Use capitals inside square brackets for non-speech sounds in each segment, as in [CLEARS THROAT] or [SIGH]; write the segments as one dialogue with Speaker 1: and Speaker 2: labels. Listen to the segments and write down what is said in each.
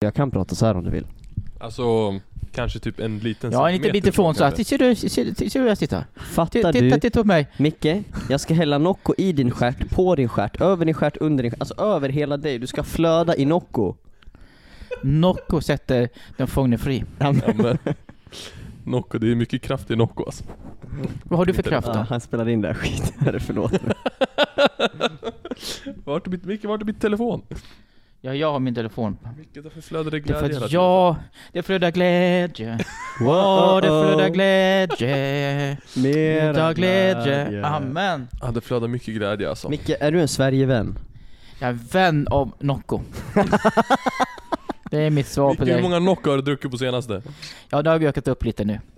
Speaker 1: Jag kan prata så här om du vill.
Speaker 2: Alltså, kanske typ en liten
Speaker 3: Ja, en liten bit ifrån så här. Ser du, ser, du- ser du hur jag sitter?
Speaker 1: Fattar
Speaker 3: Titta,
Speaker 1: du?
Speaker 3: titta på mig.
Speaker 1: Micke, jag ska hälla Nocco i din stjärt, på din stjärt, över din stjärt, under din stjärt, alltså över hela dig. Du ska flöda i Nocco.
Speaker 3: Nocco sätter den fångne fri.
Speaker 2: Ja, men, Nocco, det är mycket kraft i Nocco alltså.
Speaker 3: Vad har du för kraft
Speaker 1: Ja,
Speaker 3: då?
Speaker 1: han spelar in det här [LAUGHS] skiten, förlåt.
Speaker 2: Vart är mitt, Micke, vart är mitt telefon?
Speaker 3: Ja, jag har min telefon.
Speaker 2: Micke, varför flödar det
Speaker 3: Det är för
Speaker 2: glädje
Speaker 3: att jag, [LAUGHS] det flödar glädje. Åh, det flödar glädje. Utav glädje. Amen.
Speaker 2: Ja, det flödar mycket glädje alltså.
Speaker 1: Micke, är du en Sverigevän?
Speaker 3: Jag är vän av Nocco. [LAUGHS] Det är mitt svar
Speaker 2: Micke,
Speaker 3: på
Speaker 2: hur
Speaker 3: det.
Speaker 2: många Nocco har du druckit på senaste?
Speaker 3: Ja, det har ökat upp lite nu. [LAUGHS]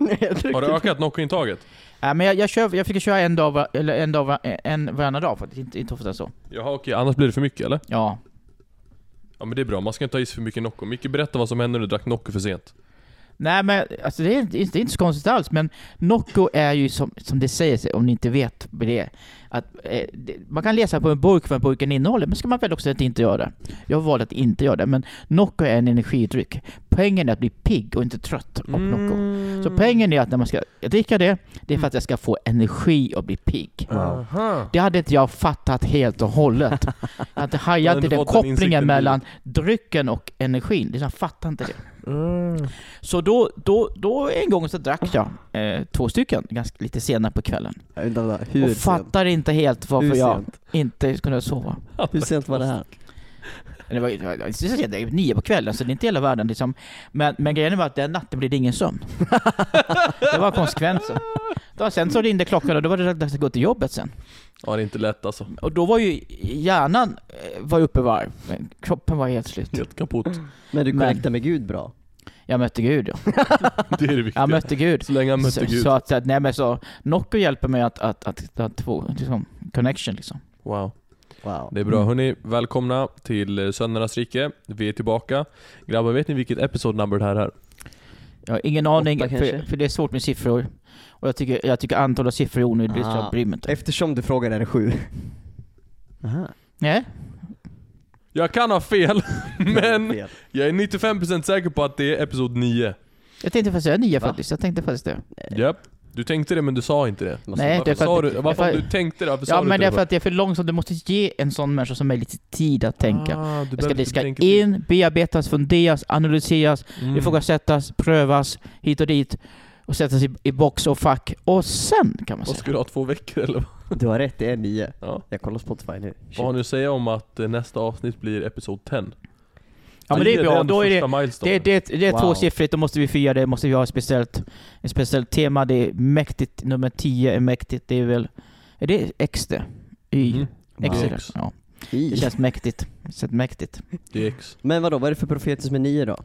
Speaker 2: Har du ökat Nocco-intaget?
Speaker 3: Ja, men jag, jag, kör, jag fick köra en dag, var- eller en dag, var- en varannan dag faktiskt, inte, inte ofta så.
Speaker 2: Jaha okej, annars blir det för mycket eller?
Speaker 3: Ja.
Speaker 2: Ja men det är bra, man ska inte ha i sig för mycket Nocco. Micke, berätta vad som hände när du drack Nocco för sent.
Speaker 3: Nej men alltså det är, inte- det är inte så konstigt alls, men Nocco är ju som, som det säger sig, om ni inte vet det är. Att, eh, man kan läsa på en burk vad burken innehåller, men ska man väl också att inte göra det. Jag valde att inte göra det, men Nocco är en energidryck. Poängen är att bli pigg och inte trött av Nocco. Så poängen är att när man ska dricka det, det är för att jag ska få energi och bli pigg.
Speaker 2: Aha.
Speaker 3: Det hade inte jag fattat helt och hållet. [LAUGHS] Jag hade hajat
Speaker 2: Men
Speaker 3: i
Speaker 2: du
Speaker 3: den kopplingen mellan drycken och energin. Liksom, Jag fattar inte det.
Speaker 2: Mm.
Speaker 3: Så då, då, då en gång så drack jag eh, två stycken, ganska lite senare på kvällen.
Speaker 1: Vänta, hur
Speaker 3: och
Speaker 1: sent?
Speaker 3: fattar inte helt varför
Speaker 1: Hur
Speaker 3: jag
Speaker 1: sent?
Speaker 3: inte kunde sova. [LAUGHS]
Speaker 1: Hur sent var det här?
Speaker 3: Det var, det var nio på kvällen, så det är inte hela världen liksom. Men, men grejen var att den natten blev det ingen sömn. [LAUGHS] det var konsekvensen. Då, sen så ringde klockan och då var det dags att gå till jobbet sen.
Speaker 2: Ja det är inte lätt alltså.
Speaker 3: Och då var ju hjärnan eh, var uppe i varv, men kroppen var helt slut.
Speaker 2: Helt kaputt.
Speaker 1: Men du connectar med Gud bra?
Speaker 3: Jag mötte Gud ja. [LAUGHS]
Speaker 2: Det är det viktiga.
Speaker 3: Jag mötte Gud.
Speaker 2: Så länge han mötte
Speaker 3: Så,
Speaker 2: Gud.
Speaker 3: så att, så att, nej men så, Nocco hjälper mig att, att, att, att få liksom, connection liksom.
Speaker 2: Wow.
Speaker 1: Wow.
Speaker 2: Det är bra.
Speaker 3: Mm.
Speaker 2: Hörni, välkomna till eh, Söndernas rike. Vi är tillbaka. Grabbar, vet ni vilket episode number det här är?
Speaker 3: Jag har ingen aning,
Speaker 1: Åtta
Speaker 3: för, för det är svårt med siffror. Och jag tycker, jag tycker antalet siffror är onödigt, så
Speaker 1: Ah.
Speaker 3: jag bryr mig inte.
Speaker 1: Eftersom du frågar är det sju. Aha.
Speaker 3: Nej?
Speaker 2: Jag kan ha fel, [LAUGHS] [LAUGHS] men
Speaker 1: Fel.
Speaker 2: jag är 95% säker på att det är episod 9.
Speaker 3: Jag tänkte faktiskt säga nio
Speaker 1: Va?
Speaker 3: faktiskt, jag tänkte faktiskt det.
Speaker 2: Japp. Du tänkte det men du sa inte det.
Speaker 3: Nej, det är
Speaker 2: Varför
Speaker 3: för
Speaker 2: sa
Speaker 3: att-
Speaker 2: du, varför
Speaker 3: för-
Speaker 2: du tänkte det? Varför sa
Speaker 3: Ja
Speaker 2: du
Speaker 3: men
Speaker 2: inte
Speaker 3: det är för att det är för långsamt, du måste ge en sån människa som lite tid att tänka.
Speaker 2: Ah, du
Speaker 3: Det ska,
Speaker 2: behöver
Speaker 3: det ska
Speaker 2: tänka
Speaker 3: in, bearbetas, funderas, analyseras,
Speaker 2: Mm.
Speaker 3: ifrågasättas, prövas, hit och dit. Och sättas i, i box och fack. Och sen kan man
Speaker 2: Vad
Speaker 3: säga.
Speaker 2: ska du ha, två veckor eller?
Speaker 1: Du har rätt, det är nio.
Speaker 2: Ja.
Speaker 1: Jag kollar Spotify nu.
Speaker 2: Vad har ni att säga om att eh, nästa avsnitt blir episod 10?
Speaker 3: Ja men det är bra, då är det, det, det, det är
Speaker 1: Wow.
Speaker 3: tvåsiffrigt, då måste vi fira det, måste vi ha ett speciellt, ett speciellt tema. Det är mäktigt, nummer 10 är mäktigt, det är väl, är det X det? Y?
Speaker 2: Mhm.
Speaker 3: X är det.
Speaker 2: X.
Speaker 3: Ja.
Speaker 1: I.
Speaker 3: Det känns mäktigt. Det känns mäktigt.
Speaker 2: Det är X.
Speaker 1: Men vadå, vad är det för profetiskt med nio då?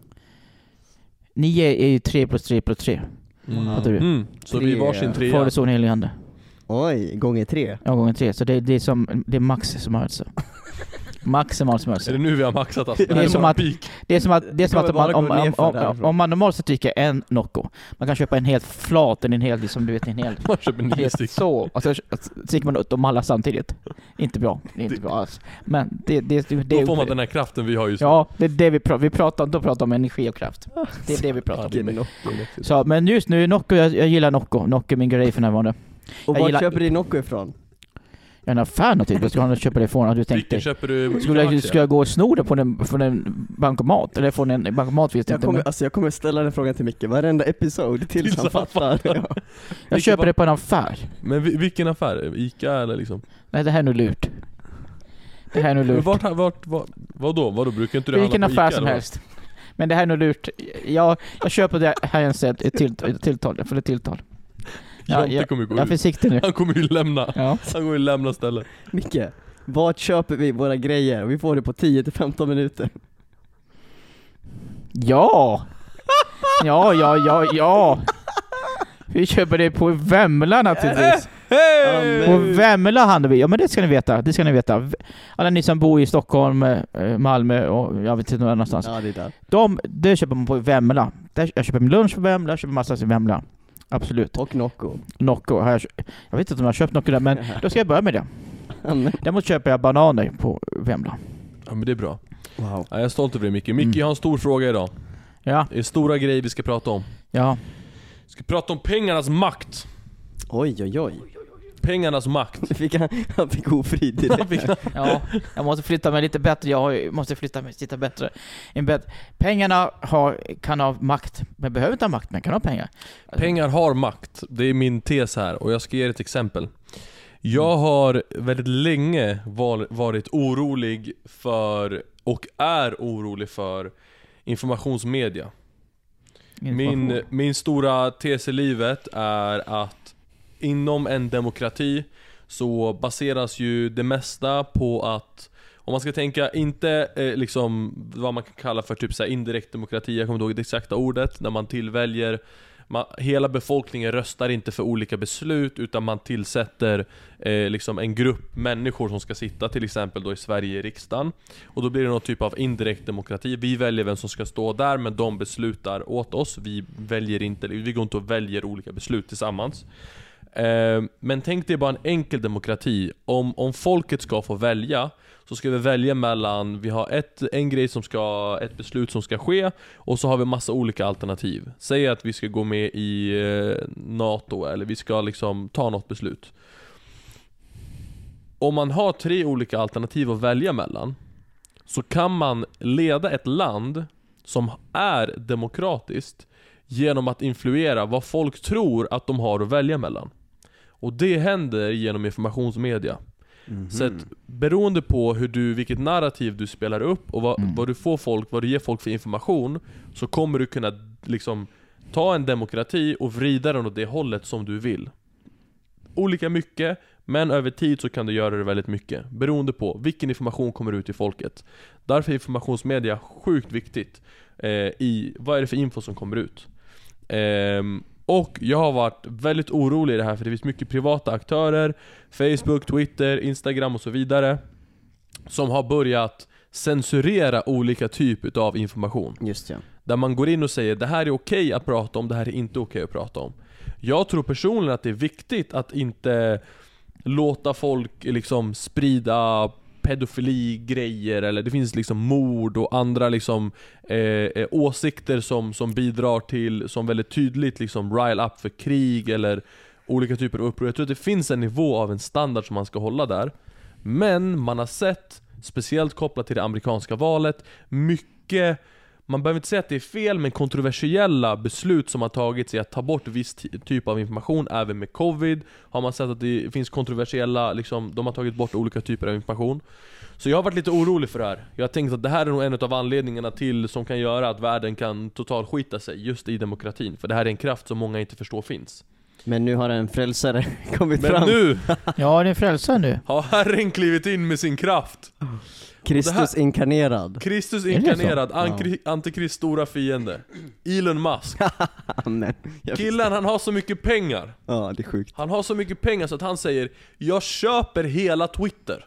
Speaker 3: 9 är ju 3 plus 3 plus 3.
Speaker 2: Mm.
Speaker 3: Fattar du?
Speaker 2: Mm. Så vi är
Speaker 1: Tre.
Speaker 2: varsin trea.
Speaker 3: Fader, Son, helig Ande.
Speaker 1: Oj, gånger tre.
Speaker 3: Ja, gånger 3. Så det, det är som, det är max smörelse. Maximal smörelse.
Speaker 2: Är det nu vi har maxat alltså?
Speaker 1: Det
Speaker 3: är som att-. Det är som att, det är som att man, om, om, om, om man normalt sett dricker en Nocco, man kan köpa en helt flat, en hel, liksom, du vet, en hel
Speaker 2: Man köper nio
Speaker 3: Helt
Speaker 2: stycken.
Speaker 3: så, och så så dricker man upp dem alla samtidigt. Inte bra, det är inte bra alls. Men det, det, det,
Speaker 2: Då
Speaker 3: det
Speaker 2: får man den här kraften vi har just nu.
Speaker 3: Ja, det är det vi pratar, vi pratar, då pratar om energi och kraft. Det är det vi pratar om. Så, men just nu, Nocco, jag, jag gillar Nocco. Nocco är min grej för närvarande.
Speaker 1: Och
Speaker 3: gillar-
Speaker 1: köper du Nocco ifrån?
Speaker 3: Jag är en affär naturligtvis, ska han köpa det ifrån? Har du tänkt
Speaker 2: Vilken
Speaker 3: dig?
Speaker 2: köper du?
Speaker 3: Skulle jag, ska jag gå och sno det från en, från en bankomat? Eller från en bankomat vet jag
Speaker 1: Jag
Speaker 3: inte.
Speaker 1: kommer,
Speaker 3: Men
Speaker 1: alltså jag kommer ställa den frågan till Micke varenda episod [LAUGHS] tills
Speaker 2: Tills
Speaker 1: han fattar. Ja.
Speaker 3: jag köper det på en affär.
Speaker 2: Men vi- vilken affär? Ica eller liksom?
Speaker 3: Nej, det här är nog lurt. Det här är nog
Speaker 2: Men
Speaker 3: lurt.
Speaker 2: vart, vart, vart, vadå? Vadå? Brukar inte du
Speaker 3: Vilken
Speaker 2: handla på
Speaker 3: affär
Speaker 2: Ica,
Speaker 3: som
Speaker 2: eller vad?
Speaker 3: helst. Men det här är nog lurt. Jag, jag köper det här en sätt, ett till, ett tilltal, för ett tilltal. Ja,
Speaker 2: Jonte
Speaker 3: jag,
Speaker 2: kommer ju gå
Speaker 3: jag
Speaker 2: ut.
Speaker 3: försiktig nu.
Speaker 2: Han kommer ju lämna.
Speaker 3: Ja.
Speaker 2: Han kommer ju lämna stället.
Speaker 1: Micke, vart köper vi våra grejer? Vi får det på 10-15 minuter.
Speaker 3: Ja! Ja, ja, ja, ja! Vi köper det på Vemla naturligtvis. På. Vemla handlar vi. Ja men det ska ni veta. Det ska ni veta. Alla ni som bor i Stockholm, eh, Malmö och jag vet inte någon annanstans.
Speaker 1: Ja, det är där.
Speaker 3: De, det köper man på Vemla. Där, jag köper min lunch på Vemla, jag köper massa i Vemla. Absolut.
Speaker 1: Och Nocco.
Speaker 3: Nocco har jag, jag vet inte om jag har köpt Nocco där, men [LAUGHS] då ska jag börja med det. Däremot köper jag bananer på Vemla.
Speaker 2: Ja men det är bra.
Speaker 1: Wow.
Speaker 2: Ja, jag är stolt över dig Micke. Micke,
Speaker 3: Mm.
Speaker 2: jag har en stor fråga idag.
Speaker 3: Ja,
Speaker 2: Det är stora grejer vi ska prata om.
Speaker 3: ja.
Speaker 2: Vi ska prata om pengarnas makt.
Speaker 1: Oj oj oj.
Speaker 2: Pengarnas makt.
Speaker 1: Fick han, han fick ofrid direkt.
Speaker 3: Ja, jag måste flytta mig lite bättre. Jag måste flytta mig lite bättre. Bättre. Pengarna har, kan ha makt, men behöver inte ha makt, men kan ha pengar.
Speaker 2: Pengar har makt. Det är min tes här och jag ska ge ett exempel. Jag har väldigt länge var, varit orolig för, och är orolig för, informationsmedia.
Speaker 3: Information.
Speaker 2: Min, min stora tes i livet är att inom en demokrati så baseras ju det mesta på att om man ska tänka, inte eh, liksom vad man kan kalla för typ så här indirekt demokrati, jag kommer inte ihåg det exakta ordet, när man tillväljer man, hela befolkningen röstar inte för olika beslut utan man tillsätter eh, liksom en grupp människor som ska sitta till exempel då i Sverige i riksdagen. Och då blir det någon typ av indirekt demokrati. Vi väljer vem som ska stå där men de beslutar åt oss. Vi väljer inte, vi går inte och väljer olika beslut tillsammans. Eh, men tänk dig bara en enkel demokrati. Om, om folket ska få välja så ska vi välja mellan, vi har ett, en grej som ska, ett beslut som ska ske och så har vi massa olika alternativ. Säg att vi ska gå med i eh, NATO eller vi ska liksom ta något beslut. Om man har tre olika alternativ att välja mellan så kan man leda ett land som är demokratiskt genom att influera vad folk tror att de har att välja mellan. Och det händer genom informationsmedia.
Speaker 1: Mhm.
Speaker 2: Så att beroende på hur du, vilket narrativ du spelar upp och vad,
Speaker 3: Mm.
Speaker 2: vad du får folk, vad du ger folk för information Så kommer du kunna liksom ta en demokrati och vrida den åt det hållet som du vill Olika mycket, men över tid så kan du göra det väldigt mycket Beroende på vilken information kommer ut till folket Därför är informationsmedia sjukt viktigt eh, i vad är det för info som kommer ut Ehm, och jag har varit väldigt orolig i det här för det finns mycket privata aktörer. Facebook, Twitter, Instagram och så vidare Som har börjat censurera olika typer av information.
Speaker 1: Just ja.
Speaker 2: Där man går in och säger det här är okej att prata om, det här är inte okej att prata om. Jag tror personligen att det är viktigt att inte låta folk liksom sprida pedofili-grejer eller det finns liksom mord och andra liksom eh, eh, åsikter som, som bidrar till, som väldigt tydligt liksom rile up för krig eller olika typer av uppror. Jag tror att det finns en nivå av en standard som man ska hålla där. Men man har sett, speciellt kopplat till det amerikanska valet, mycket man behöver inte säga att det är fel, men kontroversiella beslut som har tagits i att ta bort viss ty- typ av information, även med covid. Har man sett att det finns kontroversiella, liksom, de har tagit bort olika typer av information. Så jag har varit lite orolig för det här. Jag har tänkt att det här är nog en av anledningarna till, som kan göra att världen kan total skita sig, just i demokratin. För det här är en kraft som många inte förstår finns.
Speaker 1: Men nu har en frälsare [LAUGHS] kommit
Speaker 2: Men
Speaker 1: fram.
Speaker 2: nu!
Speaker 3: Ja, det är frälsare nu.
Speaker 2: har Herren klivit in med sin kraft
Speaker 1: Kristus inkarnerad.
Speaker 2: Kristus
Speaker 3: så?
Speaker 2: inkarnerad, ankri- antikrists stora fiende Elon Musk. [LAUGHS]
Speaker 1: Jag-
Speaker 2: Killen han har så mycket pengar
Speaker 1: Ja, det är sjukt.
Speaker 2: Han har så mycket pengar så att han säger Jag köper hela Twitter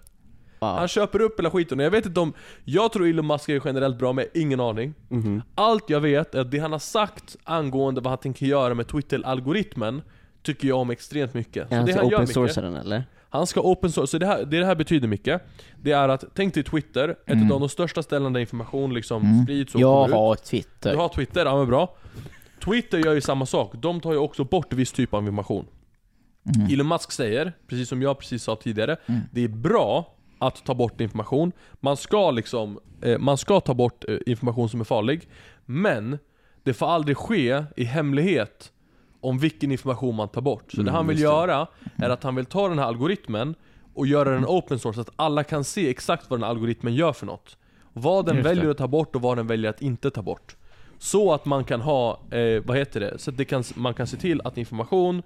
Speaker 1: Ja.
Speaker 2: Han köper upp hela skiten och jag vet inte om Jag tror Elon Musk är generellt bra med ingen aning
Speaker 1: Mhm.
Speaker 2: Allt jag vet är att det han har sagt angående vad han tänker göra med Twitter-algoritmen Tycker jag om extremt mycket.
Speaker 1: Är han
Speaker 2: det
Speaker 1: så
Speaker 2: han gör
Speaker 1: open
Speaker 2: mycket,
Speaker 1: source den eller?
Speaker 2: Han ska open source, så det, här, det det här betyder mycket Det är att, tänk dig Twitter, ett
Speaker 3: Mm.
Speaker 2: av de största ställena där information liksom
Speaker 3: Mm.
Speaker 2: sprids och
Speaker 3: Jag
Speaker 2: kommer ut
Speaker 3: har Twitter.
Speaker 2: Du har Twitter, ja men bra Twitter gör ju samma sak, de tar ju också bort viss typ av information
Speaker 3: Mm.
Speaker 2: Elon Musk säger, precis som jag precis sa tidigare,
Speaker 3: Mm.
Speaker 2: det är bra att ta bort information. Man ska liksom, eh, man ska ta bort eh, information som är farlig. Men det får aldrig ske i hemlighet om vilken information man tar bort. Så det
Speaker 1: Mm,
Speaker 2: han vill
Speaker 1: just det.
Speaker 2: göra är att han vill ta den här algoritmen och göra den open source så att alla kan se exakt vad den här algoritmen gör för något. Vad den
Speaker 3: Just det.
Speaker 2: väljer att ta bort och vad den väljer att inte ta bort. Så att man kan ha, eh, vad heter det? Så att det kan, man kan se till att information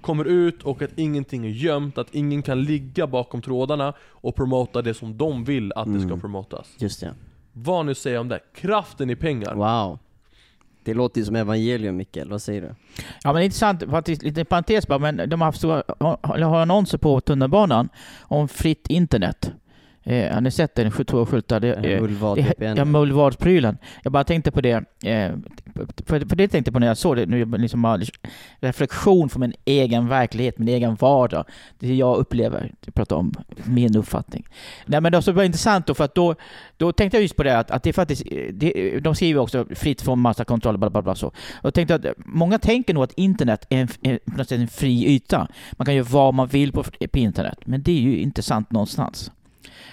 Speaker 2: kommer ut och att ingenting är gömt, att ingen kan ligga bakom trådarna och promota det som de vill att det ska
Speaker 1: Mm.
Speaker 2: promotas.
Speaker 1: Just det.
Speaker 2: Vad nu säger om det? Kraften i pengar.
Speaker 1: Wow. Det låter ju som evangelium Mikael, vad säger du?
Speaker 3: Ja men det är intressant, faktiskt, lite parentes bara, men de har haft stora, har annonser på tunnelbanan om fritt internet. Eh, har ni sett den? 22 skyltar. Eh,
Speaker 1: Mullvad
Speaker 3: det,
Speaker 1: VPN.
Speaker 3: ja. Jag bara tänkte på det, eh, för, för det tänkte jag på när jag såg det, nu liksom reflektion från min egen verklighet, min egen vardag. Det jag upplever, jag pratar om min uppfattning. Nej men det var intressant då, för att då, då tänkte jag just på det att, att det faktiskt, det, de skriver också fritt från massa kontroll, bla bla bla så. Jag tänkte att många tänker nog att internet är en, något sätt en fri yta. Man kan göra vad man vill på, på internet, men det är ju inte sant någonstans.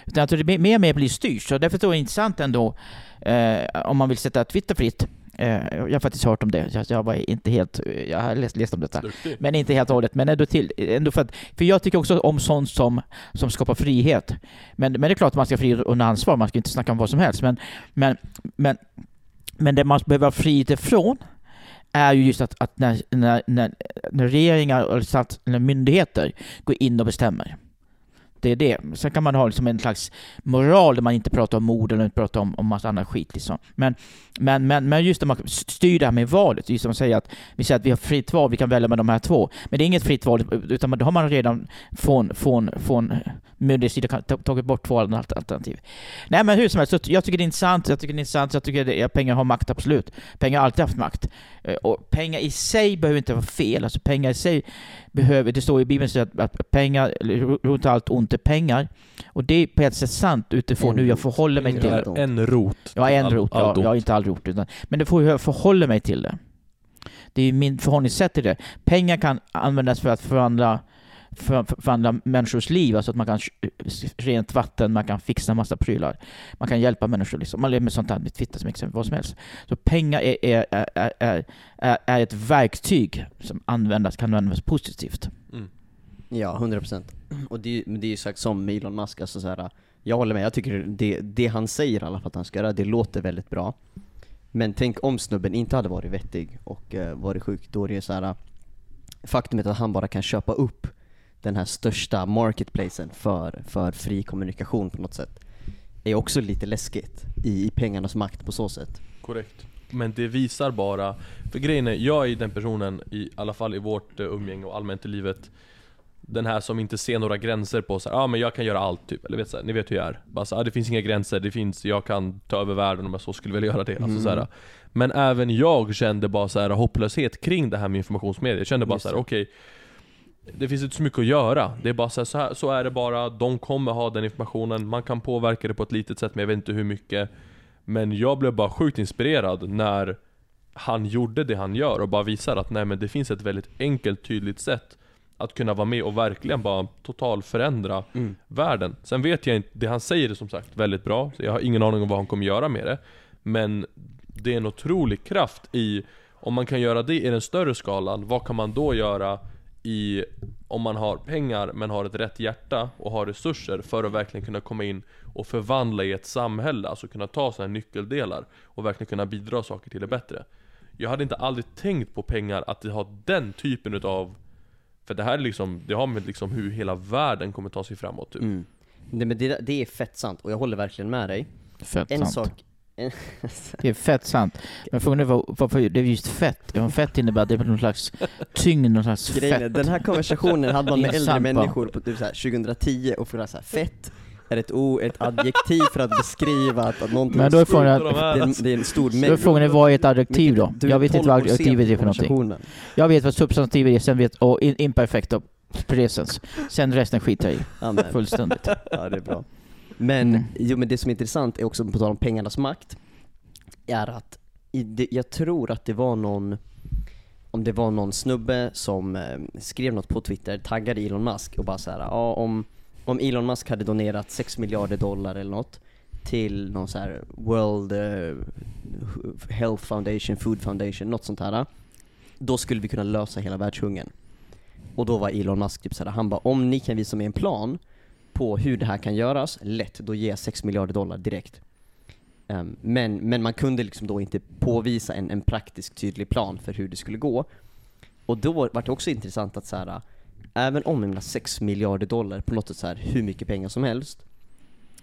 Speaker 3: Utan att det mer och mer blir styrt. Så därför är det intressant ändå eh, om man vill sätta Twitter fritt. Eh, jag har faktiskt hört om det. Jag, jag var inte helt... Jag har läst, läst om detta.
Speaker 2: Duktig.
Speaker 3: Men inte helt och hållet. Men ändå, till, ändå för att... För jag tycker också om sånt som, som skapar frihet. Men, men det är klart att man ska ha frihet under ansvar. Man ska inte snacka om vad som helst. Men, men, men, men det man behöver ha frihet ifrån är ju just att, att när, när, när, när regeringar eller myndigheter går in och bestämmer. Det är det. Sen kan man ha liksom en slags moral där man inte pratar om mord eller inte pratar om, om massa annan skit. Liksom. Men, men, men, men just när man styr det här med valet, just som man säger att vi säger att vi har fritt val, vi kan välja med de här två. Men det är inget fritt val, utan då har man redan från, från, från myndighetssidan tagit bort två alternativ. Nej men hur som helst, så jag tycker det är intressant, jag tycker det är intressant, jag tycker det pengar har makt absolut. Pengar har alltid haft makt. Eh, och pengar i sig behöver inte vara fel, alltså pengar i sig behöver, det står i Bibeln att, att pengar, rot allt ont är pengar. Och det är på ett sätt sant utifrån
Speaker 1: En
Speaker 3: hur jag förhåller mig till det.
Speaker 2: en rot.
Speaker 3: Ja, en
Speaker 2: All-
Speaker 3: rot. Ja,
Speaker 2: allt ont.
Speaker 3: ja, inte all rot. Utan, men det får hur jag förhåller mig till det. Det är min förhållningssätt till det. Pengar kan användas för att förvandla, för, för, förvandla människors liv, alltså att man kan rent vatten, man kan fixa en massa prylar. Man kan hjälpa människor liksom. Man lever med sånt här med Twitter som exempel, vad som helst. Så pengar är, är, är, är, är, ett verktyg som användas, kan användas positivt.
Speaker 2: Mm.
Speaker 1: Ja, 100% Och det, är ju- men det är ju sagt som med Elon Musk, alltså så här, jag håller med, jag tycker det, det han säger i alla fall att han ska göra, det låter väldigt bra Men tänk om snubben inte hade varit vettig och eh, varit sjuk, då är det så här. Faktumet att han bara kan köpa upp den här största marketplacen för, för fri kommunikation på något sätt Är också lite läskigt i, i pengarnas makt på så sätt
Speaker 2: Korrekt. Men det visar bara, för grejen är, jag är den personen, i alla fall i vårt eh, umgänge och allmänt i livet Den här som inte ser några gränser på så ja ah, men jag kan göra allt typ, eller vet så här, ni vet hur jag är Bara så, ah, det finns inga gränser, det finns, jag kan ta över världen om jag så skulle vilja göra det alltså, så här. Men även jag kände bara så här hopplöshet kring det här med informationsmedia Jag kände bara
Speaker 1: Just
Speaker 2: så här:
Speaker 1: det.
Speaker 2: okej Det finns inte så mycket att göra, det är bara så här, så här, så är det bara, de kommer ha den informationen, man kan påverka det på ett litet sätt men jag vet inte hur mycket Men jag blev bara sjukt inspirerad när han gjorde det han gör och bara visar att nej men det finns ett väldigt enkelt, tydligt sätt att kunna vara med och verkligen bara total förändra
Speaker 1: Mm.
Speaker 2: världen. Sen vet jag inte, det han säger är som sagt väldigt bra, jag har ingen aning om vad han kommer göra med det. Men det är en otrolig kraft i, om man kan göra det i den större skalan, vad kan man då göra i, om man har pengar men har ett rätt hjärta och har resurser för att verkligen kunna komma in och förvandla i ett samhälle, alltså kunna ta sådana här nyckeldelar och verkligen kunna bidra saker till det bättre. Jag hade inte aldrig tänkt på pengar att det har den typen utav För det här är liksom, det har med liksom hur hela världen kommer ta sig framåt typ.
Speaker 1: Mm. Nej, men det, det är fett sant, och jag håller verkligen med dig
Speaker 3: Fett
Speaker 1: En
Speaker 3: sant.
Speaker 1: sak, [LAUGHS]
Speaker 3: Det är fett sant. Men frågan är var- varför det är just fett. Ja, fett innebär att det är någon slags tyngd, någon slags
Speaker 1: Grejen
Speaker 3: fett.
Speaker 1: den här konversationen hade man med äldre människor på typ så här 2010 och frågade så här, fett är ett, o, ett adjektiv för att beskriva att, att någonting
Speaker 3: Men då är frågan,
Speaker 1: det,
Speaker 2: är.
Speaker 1: en, det är en stor
Speaker 3: då är frågan är vad är ett adjektiv då? Jag vet inte
Speaker 1: 12
Speaker 3: vad adjektivet är för någonting. Jag vet vad substantivet är, sen vet, och imperfekt och presens. Sen resten skiter jag i. Fullständigt.
Speaker 1: ja, det är bra. Men,
Speaker 3: Mm.
Speaker 1: jo, men det som är intressant är också, på tal om pengarnas makt, är att det, jag tror att det var någon om det var någon snubbe som eh, skrev något på Twitter, taggade Elon Musk och bara så här, ja om, om Elon Musk hade donerat 6 miljarder dollar eller något till någon så här World eh, Health Foundation, Food Foundation, något sånt här. Då skulle vi kunna lösa hela världshungern. Och då var Elon Musk typ såhär, han bara om ni kan visa mig en plan på hur det här kan göras, lätt, då ger jag 6 miljarder dollar direkt. Um, men, men man kunde liksom då inte påvisa en, en praktisk tydlig plan för hur det skulle gå. Och då var det också intressant att så här, även om jag menar 6 miljarder dollar på något sätt så här, hur mycket pengar som helst,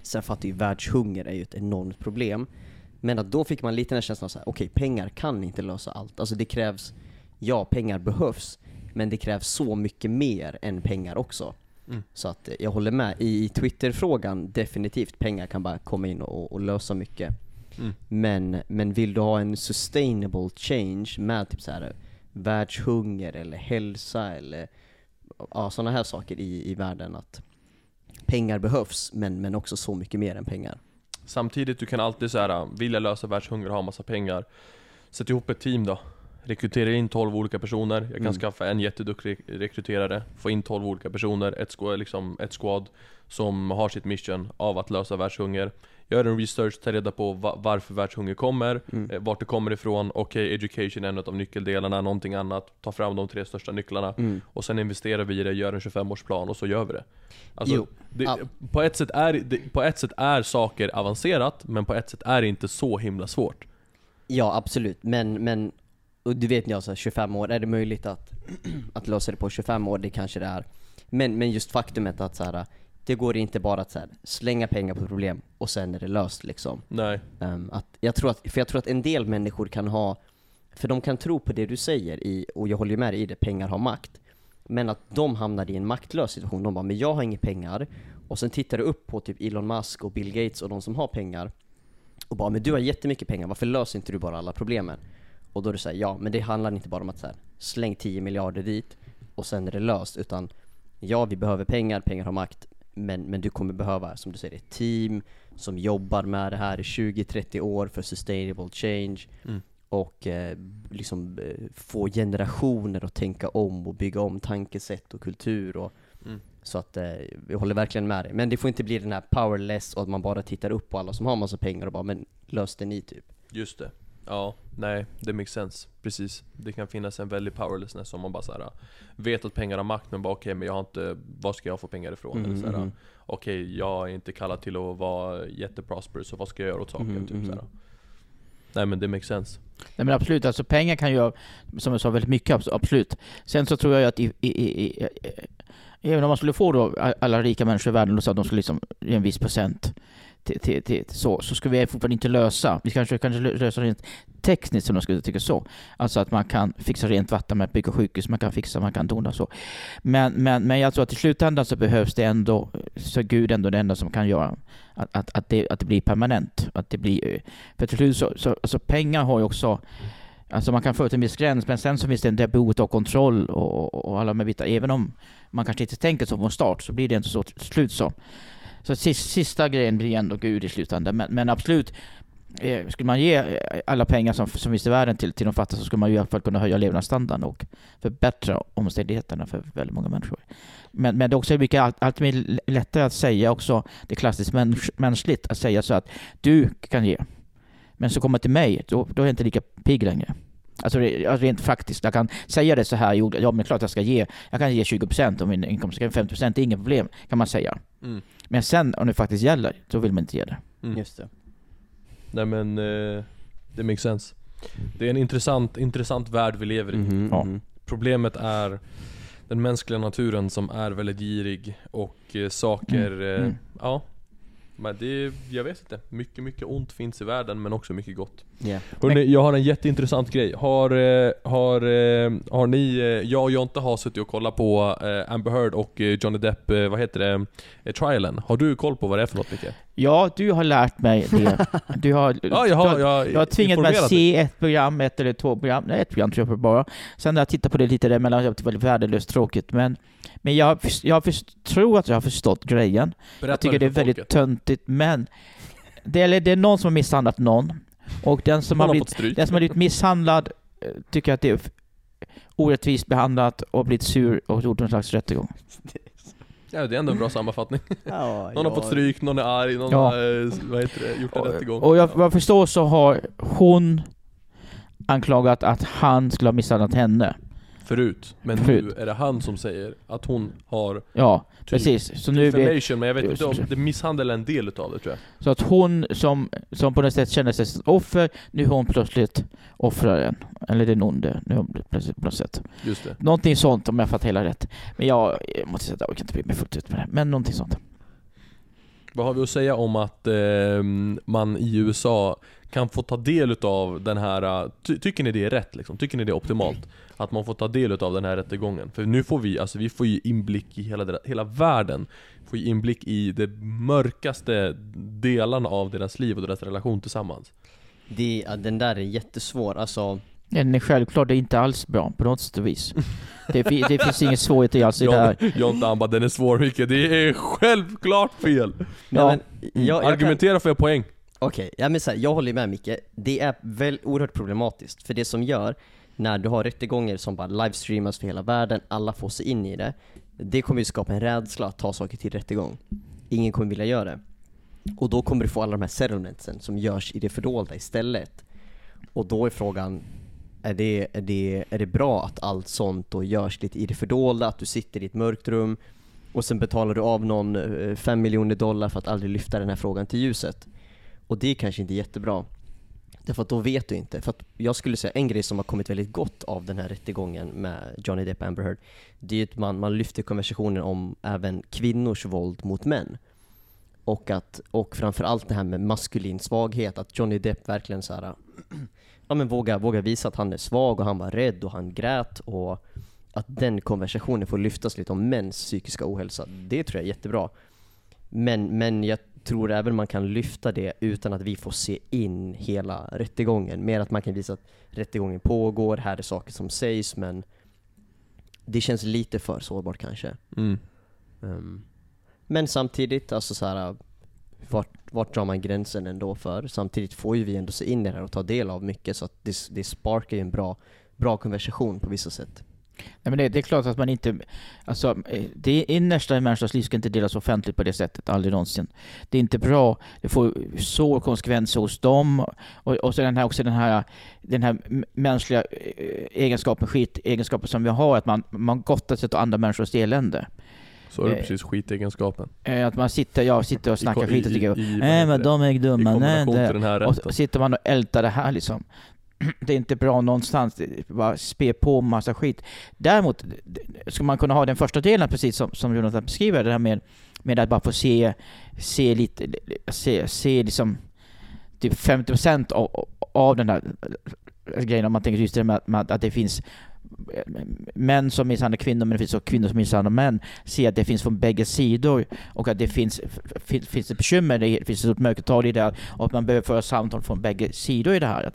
Speaker 1: sen fattar ju världshunger är ju ett enormt problem. Men att då fick man lite den här känslan så här, okej pengar kan inte lösa allt. Alltså det krävs, ja pengar behövs, men det krävs så mycket mer än pengar också.
Speaker 2: Mm.
Speaker 1: Så att eh, jag håller med. I, i Twitter-frågan, definitivt, pengar kan bara komma in och, och lösa mycket.
Speaker 2: Mm.
Speaker 1: Men, men vill du ha en sustainable change med typ så här världshunger eller hälsa eller ja, sådana här saker i, i världen att pengar behövs, men, men också så mycket mer än pengar.
Speaker 2: Samtidigt, du kan alltid så här, vilja lösa världshunger och ha massa pengar. Sätt ihop ett team då. Rekrytera in 12 olika personer. Jag kan
Speaker 1: Mm.
Speaker 2: skaffa en jätteduktig rekryterare. Få in 12 olika personer, ett, liksom, ett squad som har sitt mission av att lösa världshunger. Gör en research, ta reda på va- varför världshunger kommer,
Speaker 1: Mm.
Speaker 2: eh, vart det kommer ifrån, okej education är en av nyckeldelarna, någonting annat. Ta fram de tre största nycklarna.
Speaker 1: Mm.
Speaker 2: Och sen investerar vi i det, gör en 25-årsplan och så gör vi det. Alltså, det,
Speaker 1: ja.
Speaker 2: på, ett sätt är, det, på ett sätt är saker avancerat, men på ett sätt är det inte så himla svårt.
Speaker 1: Ja, absolut. Men, men och du vet jag, så här, 25 år, är det möjligt att, [CLEARS THROAT] att lösa det på 25 år? Det kanske det är. Men, men just faktumet att så här, det går inte bara att så här, slänga pengar på problem och sen är det löst liksom.
Speaker 2: Nej.
Speaker 1: Ehm, att, jag tror att, för jag tror att en del människor kan ha, för de kan tro på det du säger, i, och jag håller ju med dig i det, pengar har makt. Men att de hamnar i en maktlös situation, de bara 'men jag har inga pengar' och sen tittar du upp på typ Elon Musk och Bill Gates och de som har pengar och bara 'men du har jättemycket pengar, varför löser inte du bara alla problemen?' Och då är det såhär, ja men det handlar inte bara om att så här, släng 10 miljarder dit och sen är det löst, utan ja vi behöver pengar, pengar har makt, men, men du kommer behöva, som du säger, ett team som jobbar med det här i 20-30 år för sustainable change
Speaker 2: Mm.
Speaker 1: och eh, liksom eh, få generationer att tänka om och bygga om tankesätt och kultur och
Speaker 2: Mm.
Speaker 1: så att eh, vi håller verkligen med dig. Men det får inte bli den här powerless och att man bara tittar upp på alla som har massa pengar och bara men lös det ni typ.
Speaker 2: Just det. Ja, nej, det makes sense. Precis. Det kan finnas en väldig powerlessness om man bara såhär vet att pengar har makt men bara okej, men jag har inte, var ska jag få pengar ifrån?
Speaker 1: Mhm,
Speaker 2: Eller såhär,
Speaker 1: mhm.
Speaker 2: okej, jag är inte kallad till att vara jätteprosperous, så vad ska jag göra åt saken?
Speaker 1: Mhm,
Speaker 2: typ
Speaker 1: mhm.
Speaker 2: såhär. Nej men det makes sense.
Speaker 3: Nej men absolut, alltså pengar kan göra, som jag sa, väldigt mycket, abs- absolut. Sen så tror jag ju att i, i, i, även om man skulle få då alla rika människor i världen och så att de skulle liksom en viss procent till, till, till, så, så skulle vi fortfarande inte lösa, vi kanske kanske lösa rent tekniskt som de skulle tycka så. Alltså att man kan fixa rent vatten med att bygga sjukhus, man kan fixa, man kan dona så. Men, men, men jag tror att i slutändan så behövs det ändå, så är Gud ändå det enda som kan göra att, att, att, det, att det blir permanent. Att det blir, eh, för till slut så, så alltså pengar har ju också Alltså man kan få ut en viss gräns, men sen så finns det det behovet av kontroll och, och, och alla med bitar. Även om man kanske inte tänker så från start, så blir det inte så till slut så. Så sista, sista grejen blir ändå Gud i slutändan. Men, men absolut, eh, skulle man ge eh, alla pengar som, som finns i världen till, till de fattiga så skulle man ju i alla fall kunna höja levnadsstandarden och förbättra omständigheterna för väldigt många människor. Men, men det är också mycket allt, allt mer lättare att säga också, det är klassiskt mäns, mänskligt, att säga så att du kan ge. Men så kommer till mig, då, då är jag inte lika pigg längre. Alltså det- alltså rent faktiskt, jag kan säga det så här, jo, ja men klart jag ska ge, jag kan ge 20% av min inkomst, 50% är inget problem, kan man säga.
Speaker 2: Mm.
Speaker 3: Men sen om det faktiskt gäller, då vill man inte ge det.
Speaker 2: Mm.
Speaker 1: Just det.
Speaker 2: Nej men, eh, det makes sense. Det är en intressant, intressant värld vi lever i.
Speaker 1: Mhm,
Speaker 3: Ja.
Speaker 1: mhm.
Speaker 2: Problemet är den mänskliga naturen som är väldigt girig och eh, saker,
Speaker 3: Mm,
Speaker 2: eh,
Speaker 3: mm.
Speaker 2: ja. Men det, jag vet inte. Mycket, mycket ont finns i världen men också mycket gott.
Speaker 1: Ja.
Speaker 2: Hörrni, jag har en jätteintressant grej. Har, eh, har, eh, har ni, eh, jag och Jonte har suttit och kollat på Amber Heard och Johnny Depp, vad heter det, trialen. Har du koll på vad det är för något Micke?
Speaker 3: Ja, du har lärt mig det. Du har, [LAUGHS]
Speaker 2: Ja, jag har, jag,
Speaker 3: du har tvingat mig att se ett program, ett eller två program, nej ett program tror jag bara. Sen när jag tittade på det lite däremellan, det var värdelöst tråkigt. Men, men jag, jag först- tror att jag har förstått grejen.
Speaker 2: Berätta
Speaker 3: Jag tycker det är väldigt
Speaker 2: folket.
Speaker 3: töntigt, men det, eller det är någon som har misshandlat någon. Och den som, har
Speaker 2: har
Speaker 3: blivit, den som har blivit misshandlad eh, tycker att det är orättvist behandlat och blivit sur och gjort någon slags rättegång.
Speaker 2: Ja, det är ändå en bra sammanfattning. [LAUGHS]
Speaker 1: Ja,
Speaker 2: Någon har fått stryk, någon är arg, någon
Speaker 3: Ja.
Speaker 2: har, eh, vad heter det, gjort en rättegång.
Speaker 3: Och, och jag, vad jag förstår så har hon anklagat att han skulle ha misshandlat henne.
Speaker 2: Förut. Men
Speaker 3: Förut.
Speaker 2: nu är det han som säger att hon har
Speaker 3: Ja,
Speaker 2: typ
Speaker 3: precis. Så nu blir,
Speaker 2: men jag vet inte om det misshandel är en del utav det tror jag.
Speaker 3: så att hon som, som på något sätt kände sig som offer, nu är hon plötsligt offraren. Eller den onde, nu är hon plötsligt på något sätt.
Speaker 2: Just det.
Speaker 3: Någonting sånt om jag fattar hela rätt. Men jag, jag måste säga att jag orkar inte bry mig fullt ut med det. Men någonting sånt.
Speaker 2: Vad har vi att säga om att eh, man i USA kan få ta del av den här, ty, tycker ni det är rätt liksom? Tycker ni det är optimalt? Att man får ta del av den här rättegången? För nu får vi, alltså vi får ju inblick i hela, hela världen Får ju inblick i de mörkaste delarna av deras liv och deras relation tillsammans
Speaker 1: Det, ja, den där är jättesvår, alltså
Speaker 3: Den är självklart det är inte alls bra på något sätt och vis. Det, det finns ingen svårighet alls i det här.
Speaker 2: John han bara 'Den är svår Micke, det är självklart fel'
Speaker 1: Ja,
Speaker 3: Ja.
Speaker 1: men, jag, jag kan,
Speaker 2: Argumentera för poäng
Speaker 1: Okej, ja men så här, jag håller med Micke. Det är väl oerhört problematiskt, för det som gör när du har rättegångar som bara livestreamas för hela världen, alla får sig in i det, det kommer ju skapa en rädsla att ta saker till rättegång. Ingen kommer vilja göra det. Och då kommer du få alla de här settlementsen som görs i det fördolda istället. Och då är frågan, är det, är, det, är det bra att allt sånt då görs lite i det fördolda, att du sitter i ett mörkt rum och sen betalar du av någon eh, fem miljoner dollar för att aldrig lyfta den här frågan till ljuset? Och det är kanske inte jättebra. Därför att då vet du inte. För att jag skulle säga en grej som har kommit väldigt gott av den här rättegången med Johnny Depp och Amber Heard, det är ju att man, man lyfter konversationen om även kvinnors våld mot män. Och, att, och framförallt det här med maskulin svaghet, att Johnny Depp verkligen så här, [CLEARS THROAT] ja men vågar, vågar visa att han är svag och han var rädd och han grät och att den konversationen får lyftas lite om mäns psykiska ohälsa. Det tror jag är jättebra. Men, men jag tror även man kan lyfta det utan att vi får se in hela rättegången. Mer att man kan visa att rättegången pågår, här är saker som sägs, men det känns lite för sårbart kanske.
Speaker 2: mm.
Speaker 1: Ehm, men samtidigt, alltså så här, vart, vart drar man gränsen ändå för? Samtidigt får ju vi ändå se in i det här och ta del av mycket, så att det, det sparkar ju en bra, bra konversation på vissa sätt.
Speaker 3: Nej, men det, det är klart att man inte... Alltså, eh, det innersta i människans liv ska inte delas offentligt på det sättet, aldrig någonsin. Det är inte bra, det får så konsekvenser hos dem. Och, och så den här, också den här, den här mänskliga eh, egenskapen, skitegenskapen som vi har, att man, man gottar sig åt andra människors elände.
Speaker 2: Så är det
Speaker 3: Eh,
Speaker 2: precis skitegenskapen
Speaker 3: Eh, Att man sitter, jag sitter och snackar
Speaker 2: I-
Speaker 3: skit och
Speaker 2: i-
Speaker 3: tycker
Speaker 2: i-
Speaker 3: nej men
Speaker 2: det?
Speaker 3: de är
Speaker 2: I
Speaker 3: dumma, nej
Speaker 2: kombination
Speaker 3: det.
Speaker 2: till den här
Speaker 3: Och
Speaker 2: rätten
Speaker 3: sitter man och ältar det här liksom. [CLEARS THROAT] Det är inte bra någonstans, det bara spä på massa skit. Däremot skulle ska man kunna ha den första delen precis som, som Jonathan beskriver, det här med, med att bara få se, se lite, se, se liksom typ 50% av, av den här äh, grejen om man tänker just det med, med att det finns äh, män som misshandlar kvinnor men det finns också kvinnor som misshandlar män. Se att det finns från bägge sidor och att det finns, finns, finns ett bekymmer, det finns ett stort mörkertal i det här och att man behöver föra samtal från bägge sidor i det här.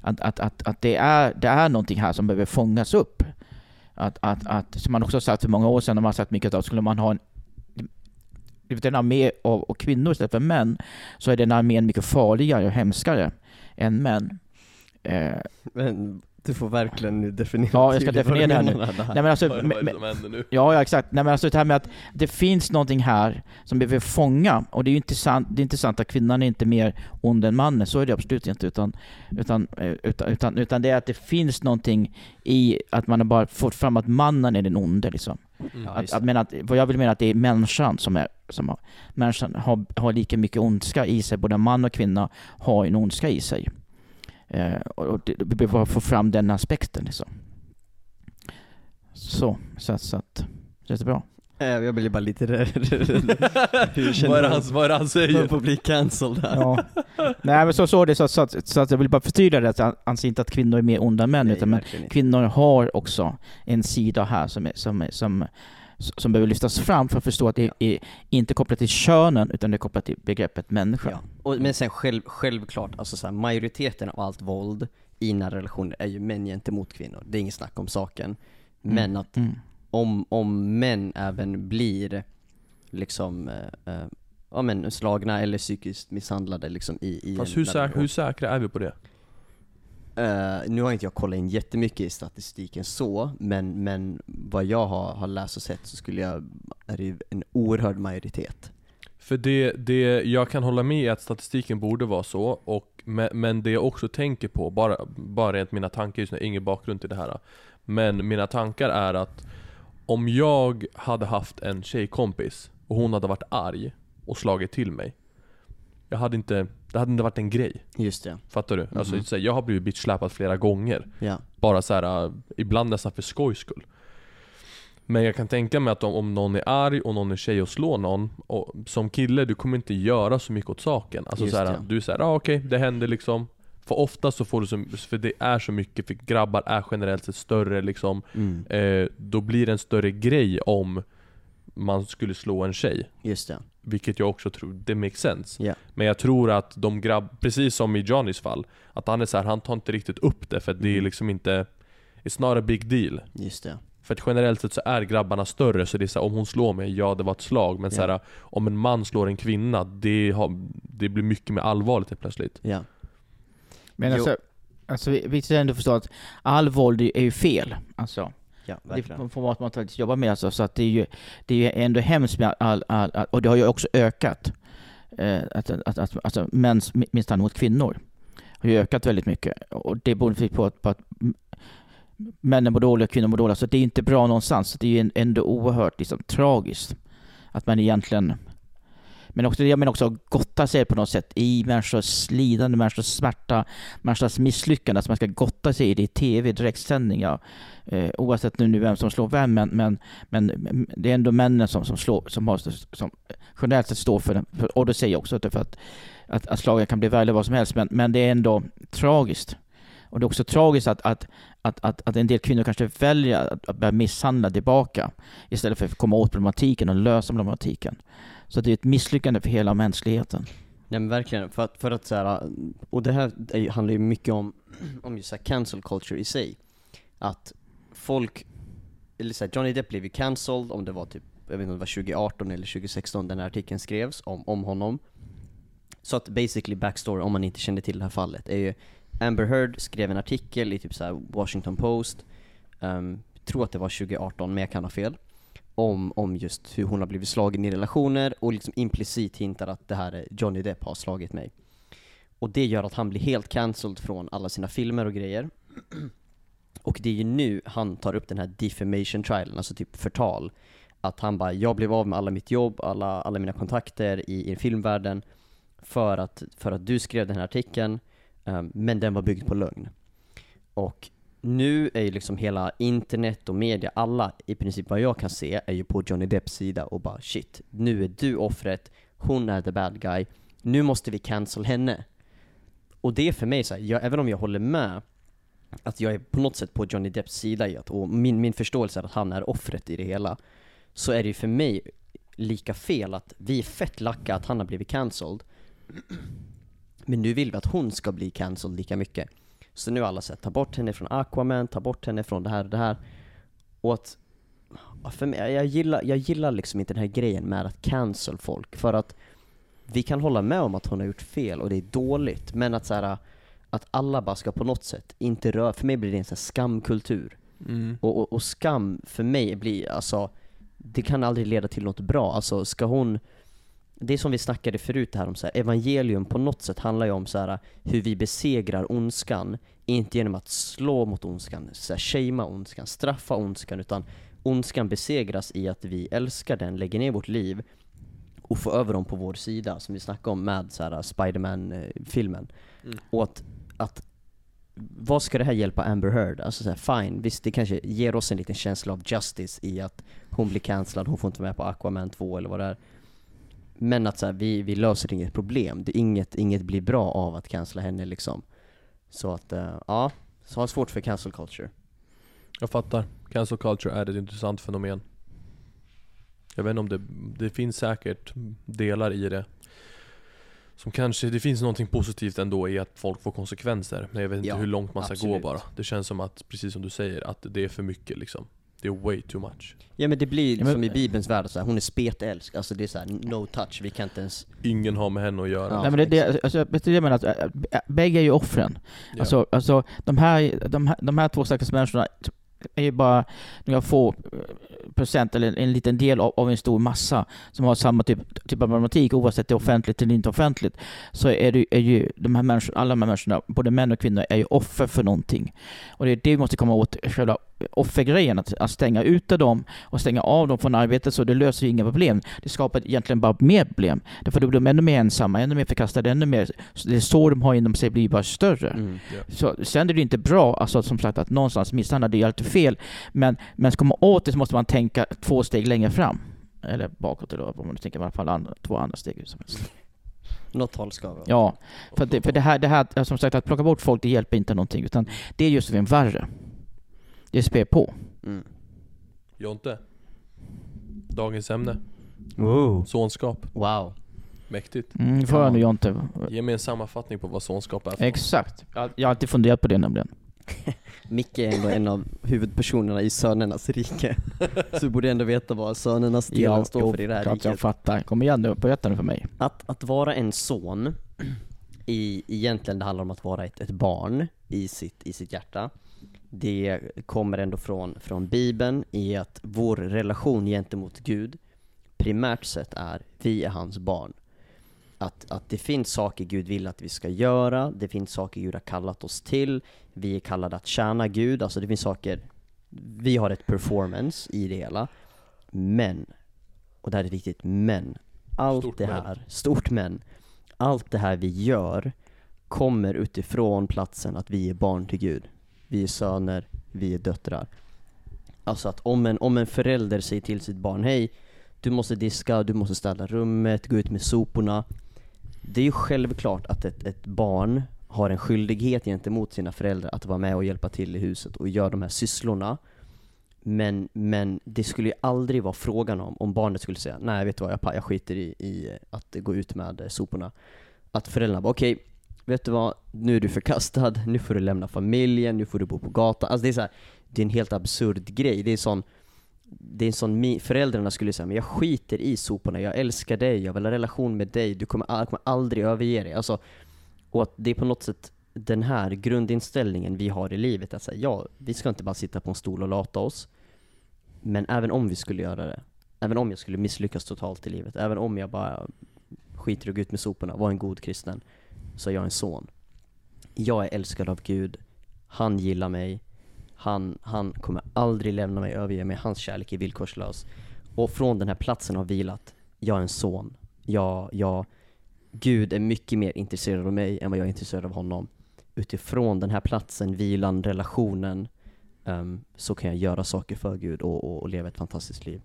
Speaker 3: Att, att, att, att, det, är, det är någonting här som behöver fångas upp. Att, att, att, som man också har sagt för många år sedan, när man har sagt mycket att skulle man ha en en armé av, och kvinnor istället för män, så är den armén mycket farligare och hemskare än män. Eh,
Speaker 1: Men du får verkligen nu definiera
Speaker 3: Ja, jag ska definiera det här nu. [LAUGHS] nej men alltså,
Speaker 2: Vad är
Speaker 3: med,
Speaker 2: det
Speaker 3: med,
Speaker 2: som händer nu?
Speaker 3: Ja, ja exakt. Nej, men alltså det här med att det finns någonting här som vi vill fånga. Och det är ju inte sant, det är inte sant att kvinnan är inte mer ond än mannen. Så är det absolut inte. Utan, utan, eh, utan, utan, utan det är att det finns någonting i att man har bara fått fram att mannen är den onde. Liksom.
Speaker 2: Mm.
Speaker 3: Att, att, mena att, vad jag vill mena att det är människan som är som har, människan har, har lika mycket ondska i sig. Både man och kvinna har en ondska i sig. Eh, och det, vi behöver bara få fram den aspekten. Liksom. Så, så, att- så att, känns det bra?
Speaker 1: Eh, Jag blir bara lite [LAUGHS] känner
Speaker 2: Vad är det han, vad är det han
Speaker 1: Man
Speaker 2: säger?
Speaker 1: får bli cancelled här.
Speaker 3: Ja. Nej men så så är det, så, så, att, så att jag vill bara förtydliga det, att jag anser inte att kvinnor är mer onda än män,
Speaker 1: Nej,
Speaker 3: utan men kvinnor har också en sida här som, är, som, är, som, som behöver lyftas fram för att förstå att det är inte kopplat till könen, utan det är kopplat till begreppet människa.
Speaker 1: Ja. Och, men sen själv, självklart, alltså så här, majoriteten av allt våld i nära relationer är ju män gentemot kvinnor. Det är inget snack om saken. Men att
Speaker 3: Mm.
Speaker 1: om, om män även blir liksom, eh, eh, ja men slagna eller psykiskt misshandlade liksom i, i
Speaker 2: Fast
Speaker 1: en
Speaker 2: hur,
Speaker 1: nära
Speaker 2: säk, hur säkra är vi på det?
Speaker 1: Uh, nu har inte jag kollat in jättemycket i statistiken så, men, men vad jag har, har läst och sett så skulle jag, är det ju en oerhörd majoritet.
Speaker 2: För det, det, jag kan hålla med i att statistiken borde vara så, och, men, men det jag också tänker på, bara, bara rent mina tankar just nu, ingen bakgrund till det här Men mina tankar är att om jag hade haft en tjejkompis och hon hade varit arg och slagit till mig Jag hade inte, det hade inte varit en grej,
Speaker 1: Just det,
Speaker 2: fattar du? Alltså,
Speaker 1: Mhm.
Speaker 2: så här, jag har blivit bitchsläpad flera gånger
Speaker 1: ja.
Speaker 2: Bara så här, äh, ibland nästan för skojs skull Men jag kan tänka mig att om, om någon är arg och någon är tjej och slår någon, och som kille, du kommer inte göra så mycket åt saken. Alltså
Speaker 1: Just
Speaker 2: så här,
Speaker 1: det.
Speaker 2: du säger ah, okej, det händer liksom. För ofta så får du så, för det är så mycket, för grabbar är generellt sett större liksom.
Speaker 1: Mm.
Speaker 2: Eh, då blir det en större grej om man skulle slå en tjej.
Speaker 1: Just det.
Speaker 2: Vilket jag också tror, det makes sense.
Speaker 1: Ja.
Speaker 2: Men jag tror att de grabb, precis som i Johnnys fall, att han är så här, han tar inte riktigt upp det för att det är
Speaker 1: Mm.
Speaker 2: liksom inte It's not a big deal.
Speaker 1: Just det.
Speaker 2: För att generellt sett så är grabbarna större, så det är så här, om hon slår mig, ja det var ett slag. Men så
Speaker 1: Ja.
Speaker 2: här, om en man slår en kvinna, det, har, det blir mycket mer allvarligt helt plötsligt.
Speaker 1: Ja.
Speaker 3: Men
Speaker 1: Jo.
Speaker 3: alltså, alltså vi, vi ska ändå förstå att all våld är ju fel. Alltså,
Speaker 1: Ja,
Speaker 3: det
Speaker 1: verkligen.
Speaker 3: får man faktiskt jobba med. Alltså, så att det är ju det är ju ändå hemskt med all, all, all och det har ju också ökat. Eh, att, att, att, alltså, mäns misshandel mot kvinnor har ju ökat väldigt mycket. Och det beror på att, på att männen mår dåliga och kvinnor mår dåliga. Så det är inte bra någonstans. Så det är ju ändå oerhört liksom, tragiskt att man egentligen men också, jag menar också gotta sig på något sätt i människors lidande, människors smärta, människors misslyckande. Att man ska gotta sig i det i tv, direktsändningar. Eh, oavsett nu vem som slår vem, men, men, men det är ändå männen som, som slår, som, har, som generellt sett står för den. Och det säger jag också att, för att, att, att slagen kan bli värre eller vad som helst, men, men det är ändå tragiskt. Och det är också tragiskt att, att, att, att, att en del kvinnor kanske väljer att, att börja misshandla tillbaka istället för att komma åt problematiken och lösa problematiken. Så det är ett misslyckande för hela mänskligheten.
Speaker 1: Nej men verkligen, för att, för att så här, och det här handlar ju mycket om, [CLEARS THROAT] om just så här cancel culture i sig. Att folk, eller så här, Johnny Depp blev ju cancelled om det var typ, jag vet inte om det var 2018 eller 2016 den här artikeln skrevs om, om honom. Så att basically backstory, om man inte kände till det här fallet, är ju Amber Heard skrev en artikel i typ så här Washington Post, um, tror att det var 2018 men jag kan ha fel om, om just hur hon har blivit slagen i relationer och liksom implicit hintar att det här är Johnny Depp har slagit mig. Och det gör att han blir helt cancelled från alla sina filmer och grejer. [CLEARS THROAT] Och det är ju nu han tar upp den här defamation trialen, alltså typ förtal. Att han bara, jag blev av med alla mitt jobb, alla, alla mina kontakter i, i filmvärlden för att, för att du skrev den här artikeln, um, men den var byggd på lögn. Och nu är ju liksom hela internet och media, alla i princip vad jag kan se, är ju på Johnny Depps sida och bara shit, nu är du offret, hon är the bad guy, nu måste vi cancel henne. Och det är för mig så här, jag, även om jag håller med att jag är på något sätt på Johnny Depps sida i att, och min, min förståelse är att han är offret i det hela, så är det ju för mig lika fel att vi är fett lacka att han har blivit cancelled, men nu vill vi att hon ska bli cancelled lika mycket. Så nu har alla sett, ta bort henne från Aquaman, ta bort henne från det här och det här. Och att, för mig, jag gillar, jag gillar liksom inte den här grejen med att cancel folk, för att vi kan hålla med om att hon har gjort fel och det är dåligt, men att så här, att alla bara ska på något sätt inte röra, för mig blir det en sån skamkultur.
Speaker 2: Mm.
Speaker 1: Och, och, och skam för mig blir, alltså, det kan aldrig leda till något bra. Alltså ska hon, det är som vi snackade förut här om så här, evangelium på något sätt handlar ju om så här, hur vi besegrar ondskan, inte genom att slå mot ondskan, så här, ondskan, straffa ondskan, utan ondskan besegras i att vi älskar den, lägger ner vårt liv och får över dem på vår sida, som vi snackade om med så här, Spiderman-filmen.
Speaker 2: Mm.
Speaker 1: Och att, att vad ska det här hjälpa Amber Heard? Alltså så här, fine, visst det kanske ger oss en liten känsla av justice i att hon blir cancellad, hon får inte vara med på Aquaman 2 eller vad det är. Men att så här, vi, vi löser inget problem, det, inget, inget blir bra av att cancella henne liksom. Så att, eh, ja, så har svårt för cancel culture.
Speaker 2: Jag fattar. Cancel culture är ett intressant fenomen. Jag vet inte om det, det finns säkert delar i det. Som kanske, det finns någonting positivt ändå i att folk får konsekvenser. Men jag vet inte
Speaker 1: Ja,
Speaker 2: hur långt man ska gå
Speaker 1: absolut.
Speaker 2: bara. Det känns som att, precis som du säger, att det är för mycket liksom. Det är way too much.
Speaker 1: Ja men det blir
Speaker 3: Ja, men-
Speaker 1: som i bibelns värld, så här, hon är spetälsk, alltså det är så här, no touch, vi kan inte ens
Speaker 2: Ingen har med henne att göra.
Speaker 1: Ja.
Speaker 3: Nej, men det, det, alltså, jag menar? Att, äh, äh, bägge är ju offren.
Speaker 2: Ja.
Speaker 3: Alltså, alltså de, här, de, här, de här två stackars människorna är ju bara några få eh, procent eller en liten del av, av en stor massa som har samma typ, typ av problematik oavsett det är offentligt eller inte offentligt. Så är, det, är ju de här människorna, alla de här människorna, både män och kvinnor, är ju offer för någonting. Och det är det vi måste komma åt, själva offergrejen, att, att stänga ute dem och stänga av dem från arbetet, så det löser ju inga problem. Det skapar egentligen bara mer problem. Därför då blir de ännu mer ensamma, ännu mer förkastade, ännu mer... Så det är så de har inom sig blir bara större.
Speaker 1: Mm.
Speaker 3: Så, sen är det inte bra, alltså som sagt att någonstans misshandla, det är alltid fel. Men, men ska man åt det så måste man tänka två steg längre fram. Eller bakåt eller om man tänker i alla fall andra, två andra steg. Som helst.
Speaker 1: Något håll ska vara.
Speaker 3: Ja, för, det, för det här, det här, som sagt att plocka bort folk det hjälper inte någonting utan det är just det värre. Det spär på.
Speaker 1: Mm.
Speaker 2: Jonte. Dagens ämne.
Speaker 1: Wow.
Speaker 2: Sonskap.
Speaker 1: wow.
Speaker 2: Mäktigt.
Speaker 3: Mm, får jag nu Jonte.
Speaker 2: Ge mig en sammanfattning på vad sonskap är för.
Speaker 3: Exakt. Jag, jag har alltid funderat på det nämligen. [LAUGHS]
Speaker 1: Micke är ändå en av huvudpersonerna i Sönernas rike. [LAUGHS] Så du borde ändå veta vad Sönernas delen står för i det här
Speaker 3: klart jag
Speaker 1: riket.
Speaker 3: fattar. Kom igen nu, berätta nu för mig.
Speaker 1: Att, att vara en son, i, egentligen det handlar om att vara ett, ett barn i sitt, i sitt hjärta. Det kommer ändå från, från bibeln i att vår relation gentemot Gud primärt sett är, vi är hans barn. Att, att det finns saker Gud vill att vi ska göra, det finns saker Gud har kallat oss till, vi är kallade att tjäna Gud, alltså det finns saker, vi har ett performance i det hela. Men, och det här är viktigt, men, allt
Speaker 2: Stort
Speaker 1: det
Speaker 2: men.
Speaker 1: här, stort men, allt det här vi gör kommer utifrån platsen att vi är barn till Gud. Vi är söner, vi är döttrar. Alltså att om en, om en förälder säger till sitt barn, hej, du måste diska, du måste städa rummet, gå ut med soporna. Det är ju självklart att ett, ett barn har en skyldighet gentemot sina föräldrar att vara med och hjälpa till i huset och göra de här sysslorna. Men, men det skulle ju aldrig vara frågan om, om barnet skulle säga nej vet du vad, jag, jag skiter i, i att gå ut med soporna. Att föräldrarna bara okej, vet du vad, nu är du förkastad, nu får du lämna familjen, nu får du bo på gatan. Alltså det är så här, det är en helt absurd grej. Det är sån, det är en sån, föräldrarna skulle säga men jag skiter i soporna, jag älskar dig, jag vill ha relation med dig, du kommer, jag kommer aldrig överge dig. Alltså, och att det är på något sätt den här grundinställningen vi har i livet, att säga ja, vi ska inte bara sitta på en stol och lata oss. Men även om vi skulle göra det, även om jag skulle misslyckas totalt i livet, även om jag bara skiter och går ut med soporna, var en god kristen, så är jag en son. Jag är älskad av Gud, han gillar mig, han, han kommer aldrig lämna mig, överge mig, hans kärlek är villkorslös. Och från den här platsen har vilat, jag är en son. Jag, jag, Gud är mycket mer intresserad av mig än vad jag är intresserad av honom. Utifrån den här platsen, vilan, relationen, um, så kan jag göra saker för Gud och, och, och leva ett fantastiskt liv.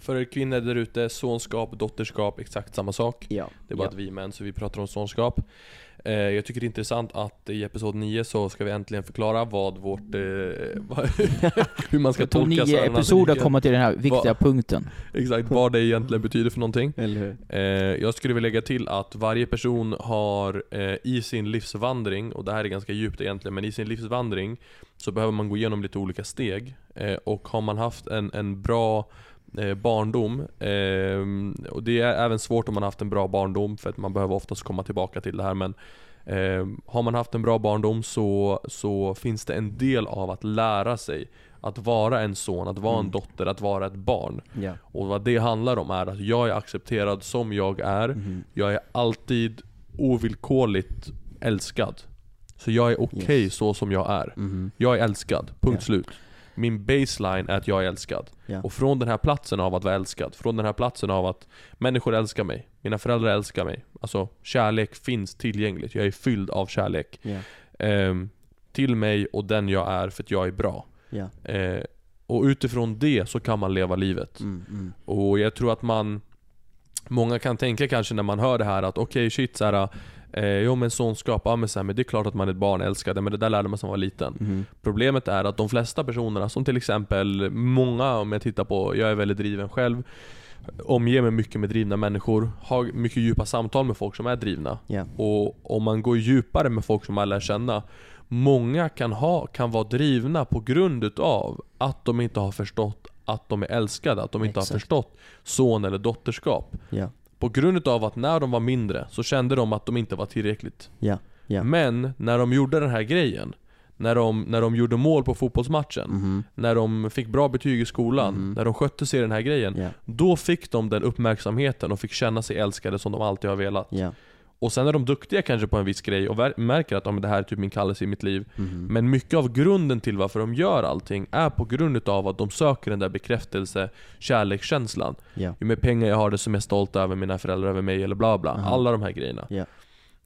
Speaker 2: För kvinnor där ute, sonskap, dotterskap, exakt samma sak.
Speaker 1: Ja.
Speaker 2: Det är bara
Speaker 1: ja.
Speaker 2: att vi är män, så vi pratar om sonskap. Eh, jag tycker det är intressant att i episod 9 så ska vi äntligen förklara vad vårt... Eh, [LAUGHS] [LAUGHS] hur man ska
Speaker 3: Det tog
Speaker 2: tolka
Speaker 3: nio episoder att komma till den här viktiga punkten. [LAUGHS]
Speaker 2: Exakt, vad det egentligen betyder för någonting.
Speaker 1: Eller hur?
Speaker 2: Eh, jag skulle vilja lägga till att varje person har eh, i sin livsvandring, och det här är ganska djupt egentligen, men i sin livsvandring så behöver man gå igenom lite olika steg. Eh, och har man haft en, en bra eh, barndom, eh, och det är även svårt om man haft en bra barndom för att man behöver oftast komma tillbaka till det här men eh, Har man haft en bra barndom så, så finns det en del av att lära sig att vara en son, att vara en
Speaker 1: Mm.
Speaker 2: dotter, att vara ett barn.
Speaker 1: Ja.
Speaker 2: Och vad det handlar om är att jag är accepterad som jag är.
Speaker 1: Mhm.
Speaker 2: Jag är alltid ovillkorligt älskad. Så jag är okej
Speaker 1: Yes.
Speaker 2: så som jag är.
Speaker 1: Mhm.
Speaker 2: Jag är älskad, punkt
Speaker 1: Ja.
Speaker 2: slut. Min baseline är att jag är älskad.
Speaker 1: Ja.
Speaker 2: Och från den här platsen av att vara älskad, från den här platsen av att människor älskar mig, mina föräldrar älskar mig. Alltså kärlek finns tillgängligt, jag är fylld av kärlek.
Speaker 1: Ja.
Speaker 2: Ehm, till mig och den jag är för att jag är bra.
Speaker 1: Ja.
Speaker 2: Eh, och utifrån det så kan man leva livet.
Speaker 1: Mm, mm.
Speaker 2: Och jag tror att man Många kan tänka kanske när man hör det här att okej shit såhär eh, Jo men sonskap, ja men, så här, men det är klart att man är ett barn, älskar det, men det där lärde man sig när man var liten
Speaker 1: Mhm.
Speaker 2: Problemet är att de flesta personerna, som till exempel många om jag tittar på, jag är väldigt driven själv Omger mig mycket med drivna människor, har mycket djupa samtal med folk som är drivna
Speaker 1: Ja.
Speaker 2: Och om man går djupare med folk som man lär känna Många kan, ha, kan vara drivna på grund utav att de inte har förstått att de är älskade, att de inte
Speaker 1: Exakt.
Speaker 2: har förstått son eller dotterskap.
Speaker 1: Ja.
Speaker 2: På grund utav att när de var mindre så kände de att de inte var tillräckligt.
Speaker 1: Ja. Ja.
Speaker 2: Men när de gjorde den här grejen, när de, när de gjorde mål på fotbollsmatchen,
Speaker 1: Mhm.
Speaker 2: när de fick bra betyg i skolan,
Speaker 1: Mhm.
Speaker 2: när de skötte sig i den här grejen,
Speaker 1: Ja.
Speaker 2: då fick de den uppmärksamheten och fick känna sig älskade som de alltid har velat.
Speaker 1: Ja.
Speaker 2: Och sen är de duktiga kanske på en viss grej och märker att ja, det här är typ min kallelse i mitt liv.
Speaker 1: Mhm.
Speaker 2: Men mycket av grunden till varför de gör allting är på grund av att de söker den där bekräftelse, kärlekskänslan.
Speaker 1: Ja.
Speaker 2: Ju mer pengar jag har desto mer stolt över mina föräldrar över mig eller bla bla.
Speaker 1: Aha.
Speaker 2: Alla de här grejerna.
Speaker 1: Ja.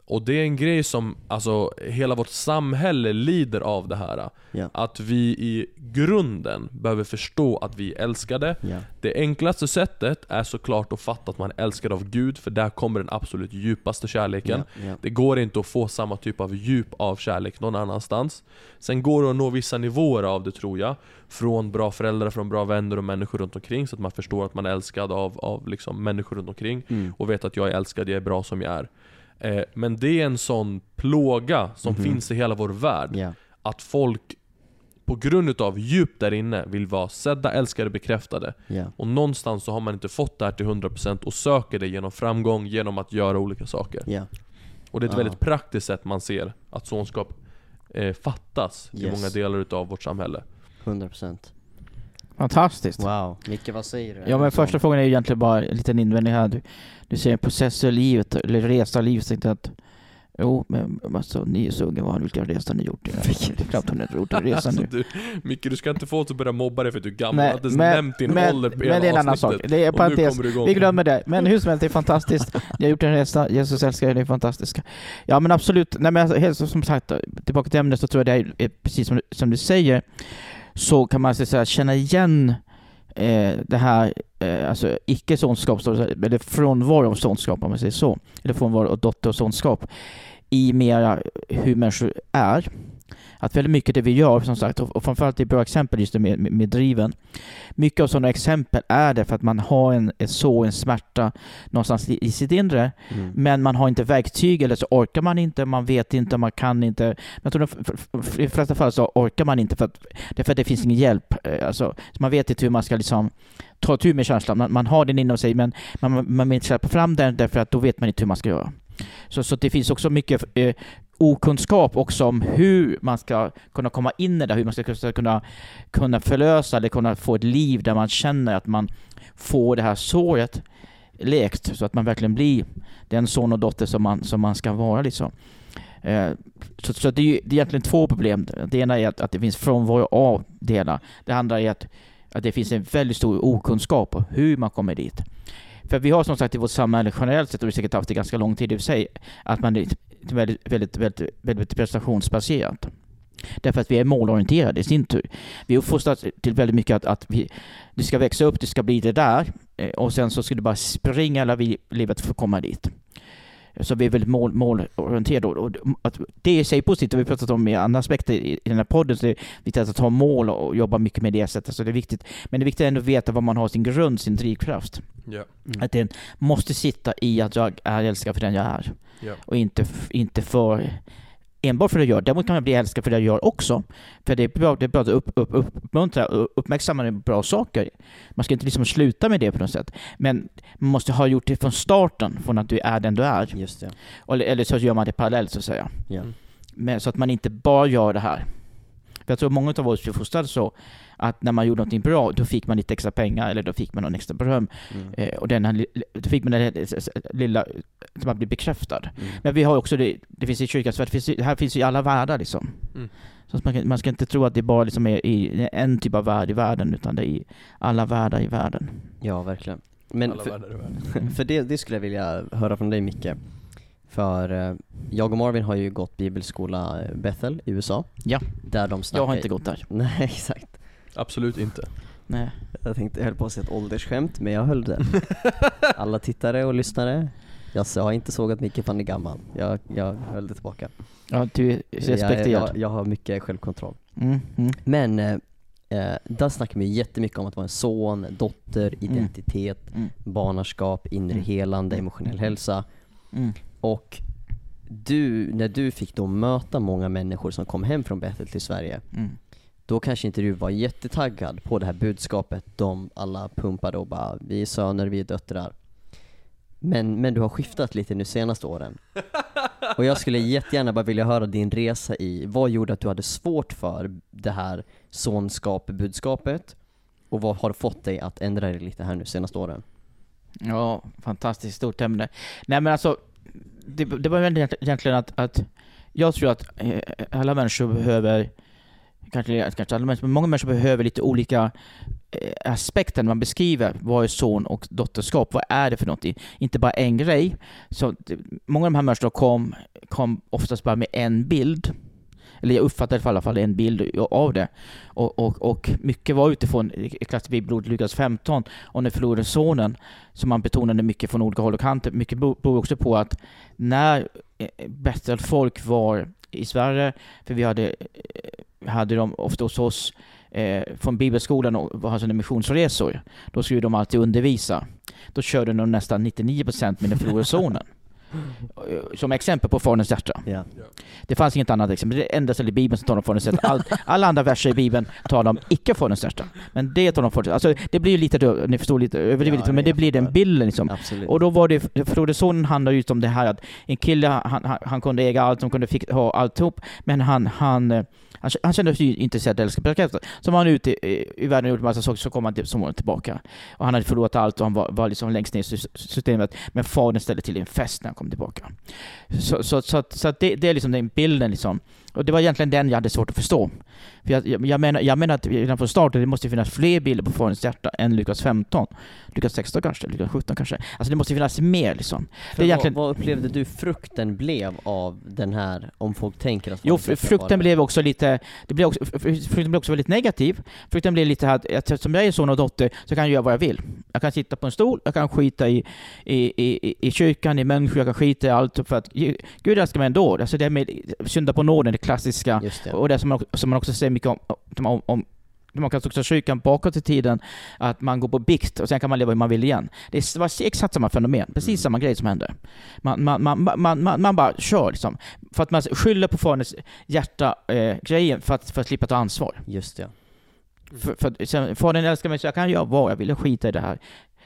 Speaker 2: Och det är en grej som, alltså hela vårt samhälle lider av det här.
Speaker 1: Ja.
Speaker 2: Att vi i grunden behöver förstå att vi är älskade.
Speaker 1: Ja.
Speaker 2: Det enklaste sättet är såklart att fatta att man är älskad av Gud, för där kommer den absolut djupaste kärleken.
Speaker 1: Ja.
Speaker 2: Det går inte att få samma typ av djup av kärlek någon annanstans. Sen går det att nå vissa nivåer av det tror jag. Från bra föräldrar, från bra vänner och människor runt omkring. Så att man förstår att man är älskad av, av liksom människor runt omkring.
Speaker 1: Mm.
Speaker 2: Och vet att jag är älskad, jag är bra som jag är. Eh, men det är en sån plåga som
Speaker 1: Mhm.
Speaker 2: finns i hela vår värld.
Speaker 1: Ja.
Speaker 2: Att folk på grund utav djup där inne vill vara sedda, älskade, bekräftade.
Speaker 1: Ja.
Speaker 2: Och någonstans så har man inte fått det här till 100% och söker det genom framgång, genom att göra olika saker.
Speaker 1: Ja.
Speaker 2: Och det är ett
Speaker 1: Ja.
Speaker 2: väldigt praktiskt sätt man ser att sonskap eh, fattas i
Speaker 1: Yes.
Speaker 2: många delar utav vårt samhälle.
Speaker 1: 100%
Speaker 3: Fantastiskt.
Speaker 1: Wow, Micke vad säger du?
Speaker 3: Ja men första frågan är ju egentligen bara en liten invändning här. Du, du säger process i livet, eller resa i livet. Så jag att Jo, men alltså, ni är unga, vad- vilka resor har ni gjort? Det är knappt hon har gjort en resa
Speaker 2: Alltså,
Speaker 3: nu.
Speaker 2: du, Micke, du ska inte få oss att börja mobba dig för att du är gammal.
Speaker 3: Nej,
Speaker 2: du har
Speaker 3: men-
Speaker 2: nämnt din
Speaker 3: men-
Speaker 2: ålder på
Speaker 3: men det är en annan sak. Det är parentes.
Speaker 2: du.
Speaker 3: Vi glömmer det. Men hur som helst, det är fantastiskt. Ni har gjort en resa, Jesus älskar er, det är fantastiska. Ja men absolut, nej men alltså, som sagt, tillbaka till ämnet så tror jag det är precis som, som du säger, så kan man så att säga känna igen eh, det här, eh, alltså icke-sonskap, eller frånvaro av sonskap om man säger så, eller frånvaro av dotter och sonskap, i mera hur människor är. Att väldigt mycket det vi gör, som sagt, och framförallt det är bra exempel just med, med, med driven. Mycket av sådana exempel är det för att man har en, en så, en smärta någonstans i, i sitt inre,
Speaker 1: Mm.
Speaker 3: men man har inte verktyg eller så orkar man inte, man vet inte, man kan inte. Men jag tror att i de flesta fall så orkar man inte för att det, för att det finns ingen hjälp. Eh, Alltså, så man vet inte hur man ska liksom ta tur med känslan. Man, man har den inom sig men man, man vill inte släppa fram den därför att då vet man inte hur man ska göra. Så, så det finns också mycket eh, okunskap också om hur man ska kunna komma in i det, hur man ska kunna, kunna förlösa eller kunna få ett liv där man känner att man får det här såret läkt så att man verkligen blir den son och dotter som man, som man ska vara. Liksom. Eh, så, så det är ju det är egentligen två problem. Det ena är att, att det finns frånvaro av delar. Det andra är att, att det finns en väldigt stor okunskap om hur man kommer dit. För vi har som sagt i vårt samhälle generellt sett, och vi har säkert haft det ganska lång tid i och för sig, att man väldigt, väldigt, väldigt, väldigt prestationsbaserat. Därför att vi är målorienterade i sin tur. Vi uppfostras till väldigt mycket att, att vi, du ska växa upp, du ska bli det där eh, och sen så ska du bara springa hela livet för att komma dit. Så vi är väldigt mål, målorienterade. Och och att det i sig är positivt, det har vi pratat om i andra aspekter i i den här podden, så det är viktigt att ha mål och jobba mycket med det sättet. Så det är viktigt. Men det är viktigt ändå att veta vad man har sin grund, sin drivkraft.
Speaker 1: Mm.
Speaker 3: Att den måste sitta i att jag är älskad för den jag är.
Speaker 2: Ja.
Speaker 3: Och inte, inte för enbart för det jag gör. Däremot kan man bli älskad för det jag gör också. För det är bra, det är bra att upp, upp, uppmuntra och uppmärksamma bra saker. Man ska inte liksom sluta med det på något sätt. Men man måste ha gjort det från starten, från att du är den du är.
Speaker 1: Just det.
Speaker 3: Eller, eller så gör man det parallellt så att säga.
Speaker 1: Ja.
Speaker 2: Mm.
Speaker 3: Men, så att man inte bara gör det här. För jag tror många av oss är fostrade så att när man gjorde någonting bra, då fick man lite extra pengar eller då fick man någon extra beröm.
Speaker 1: Mm.
Speaker 3: Eh, och den här, då fick man det här lilla, så man blir bekräftad.
Speaker 1: Mm.
Speaker 3: Men vi har också det, det finns i kyrkan, så det, här finns i alla världar liksom.
Speaker 2: Mm.
Speaker 3: Så man, man ska inte tro att det bara liksom är i en typ av värld i världen, utan det är i alla världar i världen.
Speaker 1: Ja, verkligen. Men
Speaker 2: Alla
Speaker 1: för,
Speaker 2: världar i världen. [LAUGHS]
Speaker 1: för det, det skulle jag vilja höra från dig Micke. För eh, jag och Marvin har ju gått bibelskola eh, Bethel i USA.
Speaker 3: Ja.
Speaker 1: Där de snackar
Speaker 3: Jag har inte gått där. [LAUGHS]
Speaker 1: Nej, exakt.
Speaker 2: Absolut inte.
Speaker 3: Nej.
Speaker 1: Jag tänkte, jag höll på att säga ett åldersskämt, men jag höll det. [LAUGHS] Alla tittare och lyssnare, jag har inte sågat Micke för han är gammal. Jag, jag höll det tillbaka.
Speaker 3: Ja, du är
Speaker 1: Jag,
Speaker 3: respekterad.
Speaker 1: jag, jag har mycket självkontroll.
Speaker 3: Mm, mm.
Speaker 1: Men eh, eh, där snackar vi jättemycket om att vara en son, dotter, identitet,
Speaker 3: Mm.
Speaker 1: barnaskap, inre
Speaker 3: Mm.
Speaker 1: helande, emotionell hälsa. Och du, när du fick då möta många människor som kom hem från Bethel till Sverige,
Speaker 3: Mm.
Speaker 1: då kanske inte du var jättetaggad på det här budskapet de alla pumpade och bara vi är söner, vi är döttrar. Men, men du har skiftat lite nu senaste åren. [LAUGHS] Och jag skulle jättegärna bara vilja höra din resa i, vad gjorde att du hade svårt för det här sonskap-budskapet? Och vad har fått dig att ändra dig lite här nu senaste åren?
Speaker 3: Ja, fantastiskt stort ämne. Nej men alltså, det, det var väl egentligen att, att jag tror att eh, alla människor behöver, kanske, kanske alla människor, men många människor behöver lite olika eh, aspekter när man beskriver vad är son och dotterskap, vad är det för någonting? Inte bara en grej. Så många av de här människorna kom, kom oftast bara med en bild. Eller jag uppfattade i alla fall en bild av det. Och, och, och mycket var utifrån klassisk bibelord Lukas 15 och den förlorade sonen som man betonade mycket från olika håll och kanter. Mycket beror också på att när eh, bättre folk var i Sverige, för vi hade, eh, hade de ofta hos oss eh, från bibelskolan och var missionsresor. Då skulle de alltid undervisa. Då körde de nästan 99% med den förlorade sonen. Som exempel på Faderns hjärta.
Speaker 1: Ja.
Speaker 3: Det fanns inget annat exempel. Det är det enda stället i Bibeln som talar om Faderns hjärta. All, [LAUGHS] alla andra verser i Bibeln talar om icke Faderns hjärta. Men det talar om Faderns hjärta. Alltså, det blir ju lite, ni förstår lite, överdrivet
Speaker 1: Ja,
Speaker 3: men det blir den bilden liksom.
Speaker 1: Absolut.
Speaker 3: Och då var det, Förlorade sonen handlar ju om det här att en kille, han, han, han kunde äga allt, han kunde fick, ha alltihop, men han, han, eh, han, han kände sig ju intresserad av att älska bekräftat. Så var han ute i, i världen och gjorde massa saker, så kom han till, så tillbaka. Och han hade förlorat allt och han var, var liksom längst ner i sy- systemet. Men fadern ställde till en fest när han kom kom tillbaka. Så, så, så, att- så att det, det är liksom den bilden liksom. Och det var egentligen den jag hade svårt att förstå. För jag, jag, jag, menar, jag menar att redan från starten, det måste finnas fler bilder på Faderns hjärta än Lukas 15. Lukas 16 kanske, Lukas 17 kanske. Alltså det måste finnas mer liksom.
Speaker 1: För
Speaker 3: det är egentligen-
Speaker 1: vad, vad upplevde du frukten blev av den här, om folk tänker att
Speaker 3: Jo, frukten blev också lite, det blev också, fr- fr- frukten blev också väldigt negativ. Frukten blev lite att, att som jag är son och dotter så kan jag göra vad jag vill. Jag kan sitta på en stol, jag kan skita i, i, i, i- i kyrkan, i människor, jag kan skita i allt för att Gud älskar mig ändå. Alltså det med synda på nåden, klassiska.
Speaker 1: Det.
Speaker 3: Och det som man, som man också säger mycket om, om, om man kan också kyrkan bakåt i tiden, att man går på bikt och sen kan man leva hur man vill igen. Det är- var exakt samma fenomen, precis
Speaker 1: Mm.
Speaker 3: samma grej som hände. Man, man, man, man, man, man bara kör liksom. För att man skyller på faderns hjärta-grejen för, att, för att slippa ta ansvar.
Speaker 1: Just det.
Speaker 3: För, för, att- sen, fadern älskar mig så jag kan göra vad jag vill, jag skiter i det här.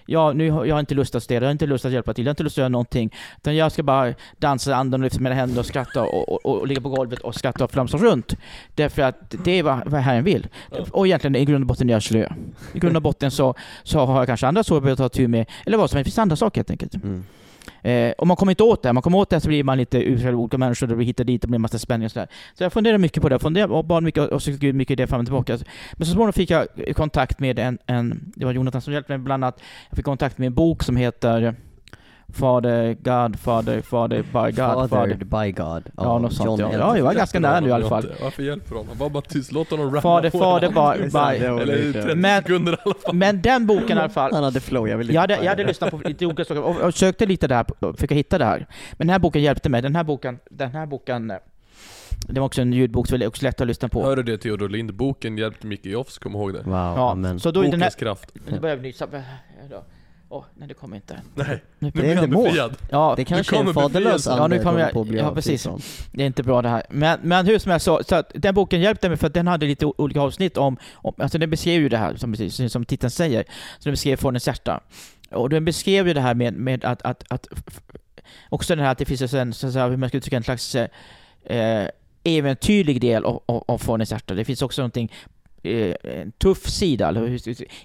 Speaker 3: Ja, nu jag har inte lust att städa, jag har inte lust att hjälpa till, jag har inte lust att göra någonting. Utan jag ska bara dansa i anden och lyfta mina händer och skratta och, och, och, och ligga på golvet och skratta och flamsa runt. Därför att det är vad, vad Herren vill. Och egentligen i grund och botten är jag slö. I grund och botten så, så har jag kanske andra saker behöver ta tur med, eller vad som helst. Det finns andra saker helt enkelt.
Speaker 1: Mm.
Speaker 3: Eh, om man kommer inte åt det. Man kommer åt det så blir man lite utredd olika människor, det blir hit och dit, det blir en massa spänning och sådär. Så jag funderade mycket på det, jag och bad mycket och sökte Gud mycket i det fram och tillbaka. Men så småningom fick jag kontakt med en, en, det var Jonathan som hjälpte mig bland annat, jag fick kontakt med en bok som heter Fader, God, Fader, Fader, by God,
Speaker 1: Fathered by God.
Speaker 3: Ja, något sånt, ja. Ja, jag var ganska nära nu i alla fall.
Speaker 2: Varför hjälper du honom? Var bara tyst, låt honom rappa
Speaker 3: Fader, Fader, by, by.
Speaker 2: Eller 30
Speaker 3: Men-
Speaker 2: sekunder i alla fall.
Speaker 3: Men den boken i alla fall,
Speaker 1: Han hade flow, jag ville
Speaker 3: Jag hade, jag hade lyssnat på lite olika saker och, och sökte lite där, och försöka hitta det här. Men den här boken hjälpte mig. Den här boken, den här boken, eh, det var också en ljudbok, det var också lätt att lyssna på.
Speaker 2: Hör du det Theodor Lind? Boken hjälpte Micke Jofs, kom ihåg det.
Speaker 1: Wow,
Speaker 3: Ja,
Speaker 1: amen.
Speaker 3: så då i den här...
Speaker 2: Bokens kraft.
Speaker 3: Nu börjar vi nysa. Åh, nej det kommer inte.
Speaker 2: Nej,
Speaker 3: Nu,
Speaker 2: nu
Speaker 1: Det är
Speaker 2: blir han befriad.
Speaker 3: ja,
Speaker 1: Det kanske är en faderlös.
Speaker 3: Ja, nu kommer jag-
Speaker 1: på att bli
Speaker 3: ja, precis. det är inte bra det här. Men, men hur som helst så, så att den boken hjälpte mig för att den hade lite olika avsnitt om, om alltså den beskrev ju det här, som, precis, som titeln säger. Så den beskrev Faderns hjärta. Och den beskrev ju det här med, med att, att, att också det här att det finns en, så att säga, hur man ska uttrycka en slags eh, äventyrlig del av, av, av Faderns hjärta. Det finns också någonting eh, Eh, en tuff sida.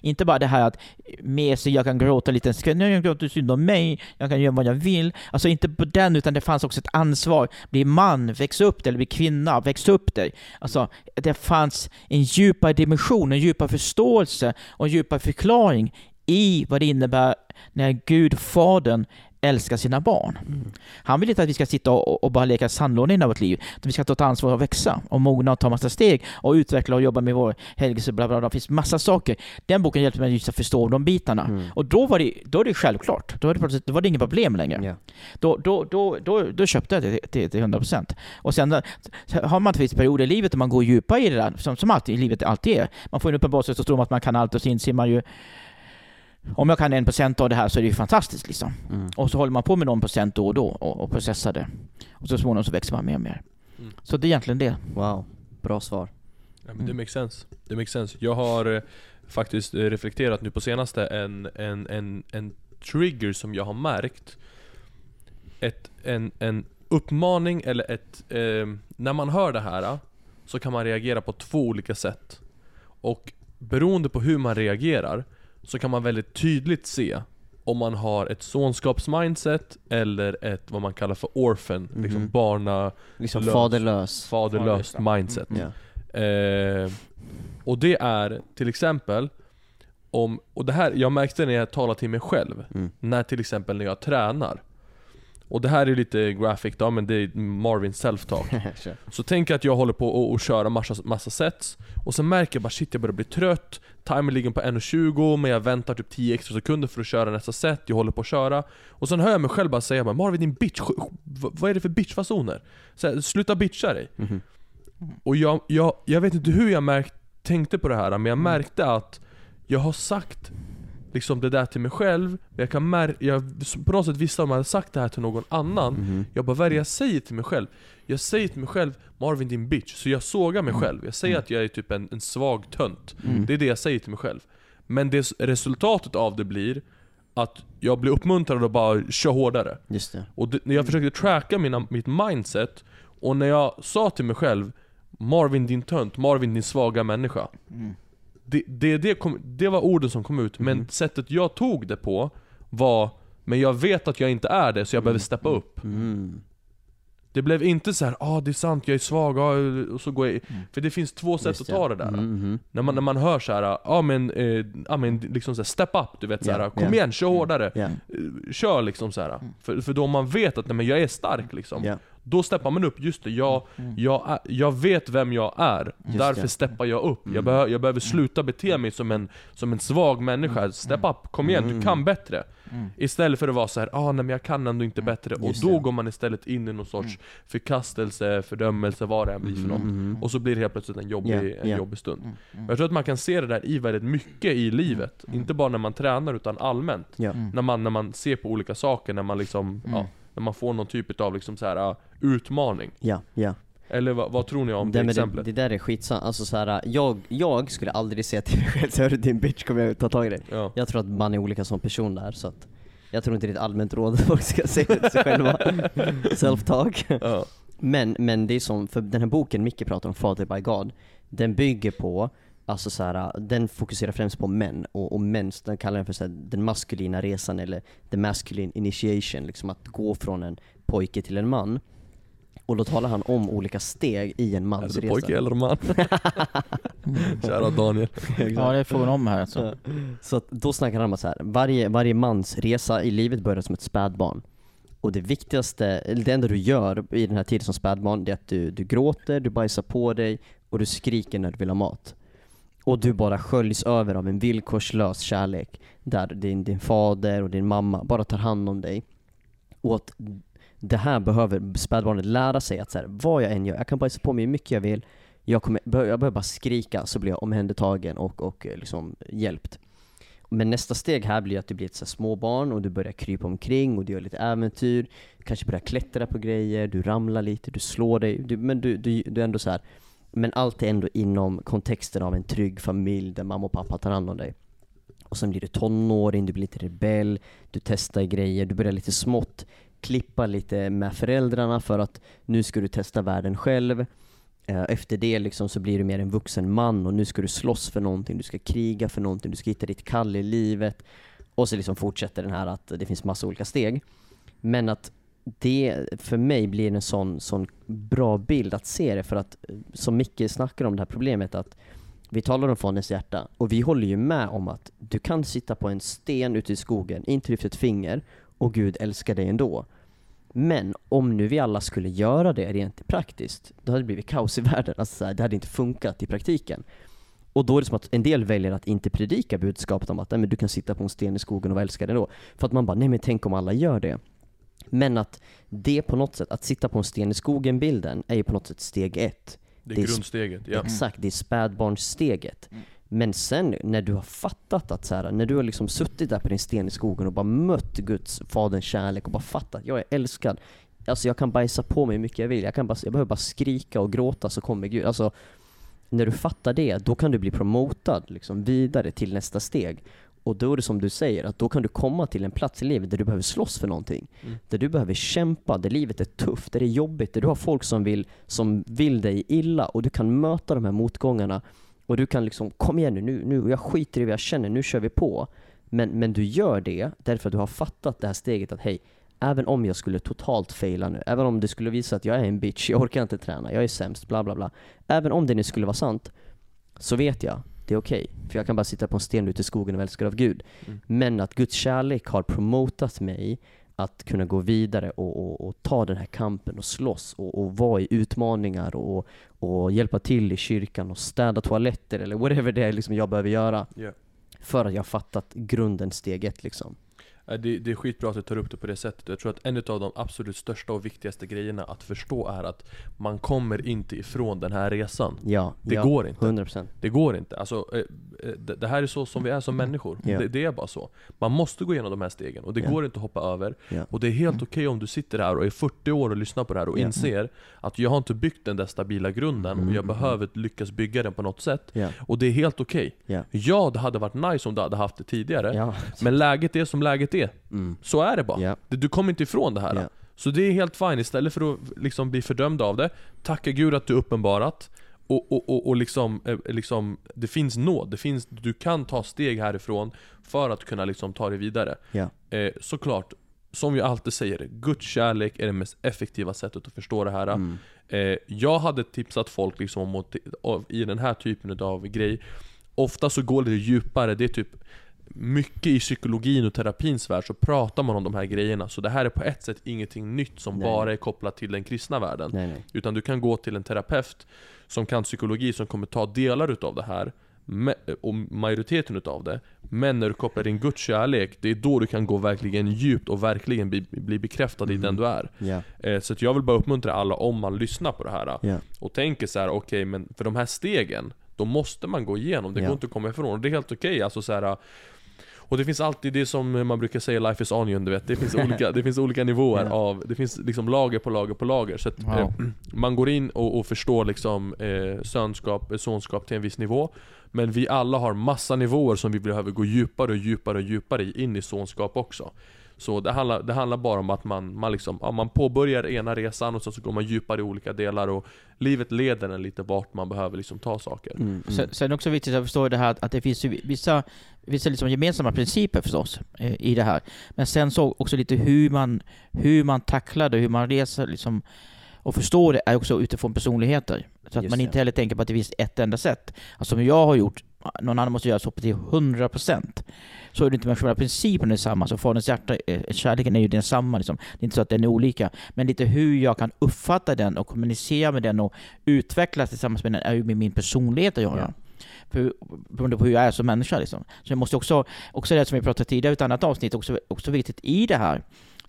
Speaker 3: Inte bara det här att med sig, jag kan gråta lite, ska- nej, jag gråter synd om mig, jag kan göra vad jag vill. Alltså inte på den, utan det fanns också ett ansvar. Bli man, väx upp dig, eller bli kvinna, väx upp dig. Alltså, det fanns en djupare dimension, en djupare förståelse och en djupare förklaring i vad det innebär när Gud, Fadern, älskar sina barn. Han vill inte att vi ska sitta och, och bara leka sandlåda i vårt liv. Utan vi ska ta ett ansvar och växa och mogna och ta massa steg och utveckla och jobba med vår helgelse. Bla bla bla. Det finns massa saker. Den boken hjälpte mig just att förstå de bitarna.
Speaker 1: Mm.
Speaker 3: Och då var, det, då är det självklart. Då, är det, då var det inget problem längre.
Speaker 1: Ja.
Speaker 3: Då, då, då, då, då köpte jag det till, till 100%. Och sen har man vissa perioder i livet där man går djupare i det där, som, som alltid i livet alltid är. Man får en uppenbarelse så tror man att man kan allt och så inser man ju om jag kan en procent av det här så är det ju fantastiskt liksom.
Speaker 1: Mm.
Speaker 3: Och så håller man på med någon procent då och då och, och processar det. Och så småningom så växer man mer och mer.
Speaker 2: Mm.
Speaker 3: Så det är egentligen det.
Speaker 1: Wow, bra svar.
Speaker 2: Ja, men det makes sense. Det makes sense. Jag har eh, faktiskt eh, reflekterat nu på senaste en, en, en, en trigger som jag har märkt. Ett, en, en uppmaning eller ett... Eh, när man hör det här så kan man reagera på två olika sätt. Och beroende på hur man reagerar så kan man väldigt tydligt se om man har ett sonskapsmindset eller ett vad man kallar för orphan, liksom
Speaker 1: Mhm.
Speaker 2: barna,
Speaker 1: Liksom
Speaker 2: Lös.
Speaker 1: faderlös.
Speaker 2: faderlöst mindset.
Speaker 1: Ja.
Speaker 2: Eh, och det är till exempel om, och det här, jag märkte när jag talar till mig själv,
Speaker 1: Mm.
Speaker 2: när till exempel när jag tränar. Och det här är lite graphic då, men det är Marvin self-talk. [LAUGHS] Så tänk att jag håller på och, och köra massa, massa sets Och sen märker jag bara shit jag börjar bli trött Timern ligger på 1.20 men jag väntar typ 10 extra sekunder för att köra nästa set Jag håller på att köra Och sen hör jag mig själv bara säga bara, Marvin din bitch, vad är det för bitchfasoner? Så här, sluta bitcha dig
Speaker 1: Mhm.
Speaker 2: Och jag, jag, jag vet inte hur jag märkt, tänkte på det här men jag märkte att Jag har sagt liksom det där till mig själv men jag kan mär- jag på något sätt visste om jag hade sagt det här till någon annan
Speaker 1: Mhm.
Speaker 2: jag bara, vad är det jag säger till mig själv? Jag säger till mig själv, Marvin din bitch. Så jag sågar mig själv. Jag säger att jag är typ en, en svag tönt.
Speaker 1: Mm.
Speaker 2: Det är det jag säger till mig själv. Men det, resultatet av det blir att jag blir uppmuntrad att bara köra hårdare.
Speaker 1: Just det.
Speaker 2: Och det, när jag försökte tracka mina, mitt mindset, och när jag sa till mig själv Marvin din tönt, Marvin din svaga människa.
Speaker 3: Mm.
Speaker 2: Det, det, det, kom, det var orden som kom ut, men
Speaker 1: Mhm.
Speaker 2: sättet jag tog det på var Men jag vet att jag inte är det, så jag behöver steppa upp.
Speaker 1: Mm.
Speaker 2: Det blev inte så här, ah det är sant, jag är svag, ah, och så går jag
Speaker 3: Mm.
Speaker 2: För det finns två sätt
Speaker 1: Just
Speaker 2: att ta det där.
Speaker 1: Mm, mhm.
Speaker 2: När, man, när man hör så här, ja ah, men, eh, ah, men liksom så här, step up, du vet så här,
Speaker 1: Ja,
Speaker 2: kom
Speaker 1: ja.
Speaker 2: igen, kör hårdare.
Speaker 1: Ja.
Speaker 2: Eh, Kör liksom så här. För, för då man vet att nej, men jag är stark liksom. Då steppar man upp, just det, jag, jag, är, jag vet vem jag är,
Speaker 1: Just
Speaker 2: därför
Speaker 1: det.
Speaker 2: steppar jag upp.
Speaker 1: Mm.
Speaker 2: Jag, behö, jag behöver sluta bete mig som en, som en svag människa, step up, kom igen,
Speaker 1: Mm.
Speaker 2: du kan bättre.
Speaker 3: Mm.
Speaker 2: Istället för att vara så här, ah, nej men jag kan ändå inte bättre. Och
Speaker 1: Just
Speaker 2: då
Speaker 1: det.
Speaker 2: går man istället in i någon sorts förkastelse, fördömelse, vad det än blir för något. Och så blir det helt plötsligt en jobbig,
Speaker 1: Ja,
Speaker 2: en jobbig stund.
Speaker 3: Mm. Mm.
Speaker 2: Jag tror att man kan se det där i väldigt mycket i livet. Inte bara när man tränar utan allmänt.
Speaker 3: Mm.
Speaker 2: När, man, när man ser på olika saker, när man liksom,
Speaker 3: Mm.
Speaker 2: ja, när man får någon typ av liksom så här, uh, utmaning.
Speaker 1: Ja, ja.
Speaker 2: Eller vad, vad tror ni om det,
Speaker 1: det, men det,
Speaker 2: exemplet?
Speaker 1: det där är skitsamt, alltså så här, jag, jag skulle aldrig säga till mig själv hörru din bitch kommer jag ta tag i dig.
Speaker 2: ja.
Speaker 1: Jag tror att man är olika som person där så att jag tror inte det är ett allmänt råd att folk ska säga till sig själva. [LAUGHS] Self-talk.
Speaker 2: Ja.
Speaker 1: Men, men det är som, för den här boken Micke pratar om, Father by God, den bygger på, alltså så här, den fokuserar främst på män, och, och män, den kallar den för så här, den maskulina resan eller the masculine initiation, liksom att gå från en pojke till en man. Och då talar han om olika steg i en mans resa.
Speaker 2: pojke eller man? [LAUGHS] Kära Daniel.
Speaker 3: Ja, det är frågan om här alltså.
Speaker 1: Så att då snackar han om att så här, varje, varje mans resa i livet börjar som ett spädbarn. Och det viktigaste, det enda du gör i den här tiden som spädbarn, det är att du, du gråter, du bajsar på dig och du skriker när du vill ha mat. Och du bara sköljs över av en villkorslös kärlek. Där din, din fader och din mamma bara tar hand om dig. Och att det här behöver spädbarnet lära sig att så här, vad jag än gör, jag kan bajsa på mig hur mycket jag vill. Jag, kommer, jag behöver bara skrika så blir jag omhändertagen och, och eh, liksom hjälpt. Men nästa steg här blir att du blir ett så här småbarn och du börjar krypa omkring och du gör lite äventyr. Du kanske börjar klättra på grejer, du ramlar lite, du slår dig. Du, men du, du, du är ändå så här. Men allt är ändå inom kontexten av en trygg familj där mamma och pappa tar hand om dig. Och sen blir du tonåring, du blir lite rebell, du testar grejer, du börjar lite smått klippa lite med föräldrarna för att nu ska du testa världen själv. Eh, efter det liksom så blir du mer en vuxen man och nu ska du slåss för någonting, du ska kriga för någonting, du ska hitta ditt kall i livet. Och så liksom fortsätter den här att det finns massa olika steg. Men att det för mig blir en sån, sån bra bild att se det för att som Micke snackar om det här problemet att vi talar om fondens hjärta och vi håller ju med om att du kan sitta på en sten ute i skogen, inte lyfta ett finger och Gud älskar dig ändå. Men om nu vi alla skulle göra det rent praktiskt, då hade det blivit kaos i världen. Alltså det hade inte funkat i praktiken. Och då är det som att en del väljer att inte predika budskapet om att nej, men du kan sitta på en sten i skogen och vara älskad ändå. För att man bara, nej men tänk om alla gör det. Men att det på något sätt, att sitta på en sten i skogen-bilden, är ju på något sätt steg ett.
Speaker 2: Det är
Speaker 1: Det är-
Speaker 2: grundsteget, ja.
Speaker 1: Exakt, det är spädbarnssteget.
Speaker 3: Mm.
Speaker 1: Men sen när du har fattat att så här, när du har liksom suttit där på din sten i skogen och bara mött Guds, Faderns kärlek och bara fattat, jag är älskad. Alltså jag kan bajsa på mig hur mycket jag vill, jag, kan bara, jag behöver bara skrika och gråta så kommer Gud. Alltså, när du fattar det, då kan du bli promotad liksom, vidare till nästa steg. Och då är det som du säger, att då kan du komma till en plats i livet där du behöver slåss för någonting.
Speaker 2: Mm.
Speaker 1: Där du behöver kämpa, där livet är tufft, där det är jobbigt, där du har folk som vill, som vill dig illa och du kan möta de här motgångarna och du kan liksom, kom igen nu, nu, nu jag skiter i vad jag känner, nu kör vi på. Men, men du gör det därför att du har fattat det här steget att hej, även om jag skulle totalt faila nu, även om det skulle visa att jag är en bitch, jag orkar inte träna, jag är sämst, bla bla bla. Även om det nu skulle vara sant, så vet jag, det är okej. För jag kan bara sitta på en sten ute i skogen och vara älskad av Gud.
Speaker 2: Mm.
Speaker 1: Men att Guds kärlek har promotat mig att kunna gå vidare och, och, och ta den här kampen och slåss och, och vara i utmaningar och, och hjälpa till i kyrkan och städa toaletter eller whatever det är liksom jag behöver göra.
Speaker 2: Ja.
Speaker 1: För att jag har fattat grunden steg ett liksom.
Speaker 2: Ja, Det, det är skitbra att du tar upp det på det sättet. Jag tror att en av de absolut största och viktigaste grejerna att förstå är att man kommer inte ifrån den här resan.
Speaker 1: Ja,
Speaker 2: Det
Speaker 1: ja,
Speaker 2: går inte.
Speaker 1: 100%.
Speaker 2: Det går inte. Alltså, eh, eh, det här är så som vi är som människor.
Speaker 1: Ja.
Speaker 2: Det, det är bara så. Man måste gå igenom de här stegen och det går inte att hoppa över. Och det är helt okej om du sitter här och är 40 år och lyssnar på det här och inser att jag har inte byggt den där stabila grunden och jag
Speaker 1: Mm.
Speaker 2: behöver lyckas bygga den på något sätt. Och det är helt okej.
Speaker 1: ja,
Speaker 2: Ja, det hade varit nice om du hade haft det tidigare. Men läget är som läget är.
Speaker 1: Mm.
Speaker 2: Så är det bara.
Speaker 1: Ja.
Speaker 2: Du- kommer inte ifrån det här.
Speaker 1: Ja.
Speaker 2: Så det är helt fine, istället för att liksom bli fördömd av det, tacka Gud att du uppenbarat och, och, och, och liksom, eh, liksom, det finns nåd, det finns, du kan ta steg härifrån för att kunna liksom ta dig vidare.
Speaker 1: Ja.
Speaker 2: Eh, såklart, som jag alltid säger, Guds kärlek är det mest effektiva sättet att förstå det här.
Speaker 1: Mm.
Speaker 2: Eh, jag hade tipsat folk liksom om i den här typen av grej Ofta så går det djupare, det är typ mycket i psykologin och terapins värld så pratar man om de här grejerna Så det här är på ett sätt ingenting nytt som
Speaker 1: Nej.
Speaker 2: bara är kopplat till den kristna världen
Speaker 1: Nej, nej.
Speaker 2: Utan du kan gå till en terapeut som kan psykologi som kommer ta delar utav det här och majoriteten utav det Men när du kopplar in Guds kärlek, det är då du kan gå verkligen djupt och verkligen bli, bli bekräftad i
Speaker 1: Mm.
Speaker 2: den du är Eh, Så jag vill bara uppmuntra alla om man lyssnar på det här
Speaker 1: ja,
Speaker 2: och tänker så här: okej men för de här stegen, då måste man gå igenom, det
Speaker 1: Ja.
Speaker 2: går inte att komma ifrån. Och det är helt okej, alltså så här. Och det finns alltid det som man brukar säga, life is onion, du vet. Det finns [LAUGHS] olika, det finns olika nivåer
Speaker 1: Ja.
Speaker 2: av, det finns liksom lager på lager på lager. Så att
Speaker 3: Wow.
Speaker 2: eh, man går in och, och förstår liksom eh, sönskap, sonskap till en viss nivå. Men vi alla har massa nivåer som vi behöver gå djupare och djupare och djupare i, in i sonskap också. Så det handlar, det handlar bara om att man, man, liksom, ja, man påbörjar ena resan och sen så går man djupare i olika delar och livet leder en lite vart man behöver liksom ta saker.
Speaker 1: mm, mm.
Speaker 3: Sen, sen också viktigt att förstå det här att det finns vissa, vissa liksom gemensamma principer förstås eh, i det här. Men sen så också lite hur man, hur man tacklar det, hur man reser liksom och förstår det är också utifrån personligheter. Så att
Speaker 1: Just
Speaker 3: man inte heller tänker på att det finns ett enda sätt. Alltså som jag har gjort, någon annan måste göra så till 100% så är det inte med själva principen detsamma. Så Faderns hjärta, eh, kärleken är ju densamma. Liksom. Det är inte så att den är olika. Men lite hur jag kan uppfatta den och kommunicera med den och utvecklas tillsammans med den är ju med min personlighet att göra. För, beroende på hur jag är som människa. Liksom. Så jag måste också, också det som vi pratade tidigare i ett annat avsnitt, också, också viktigt i det här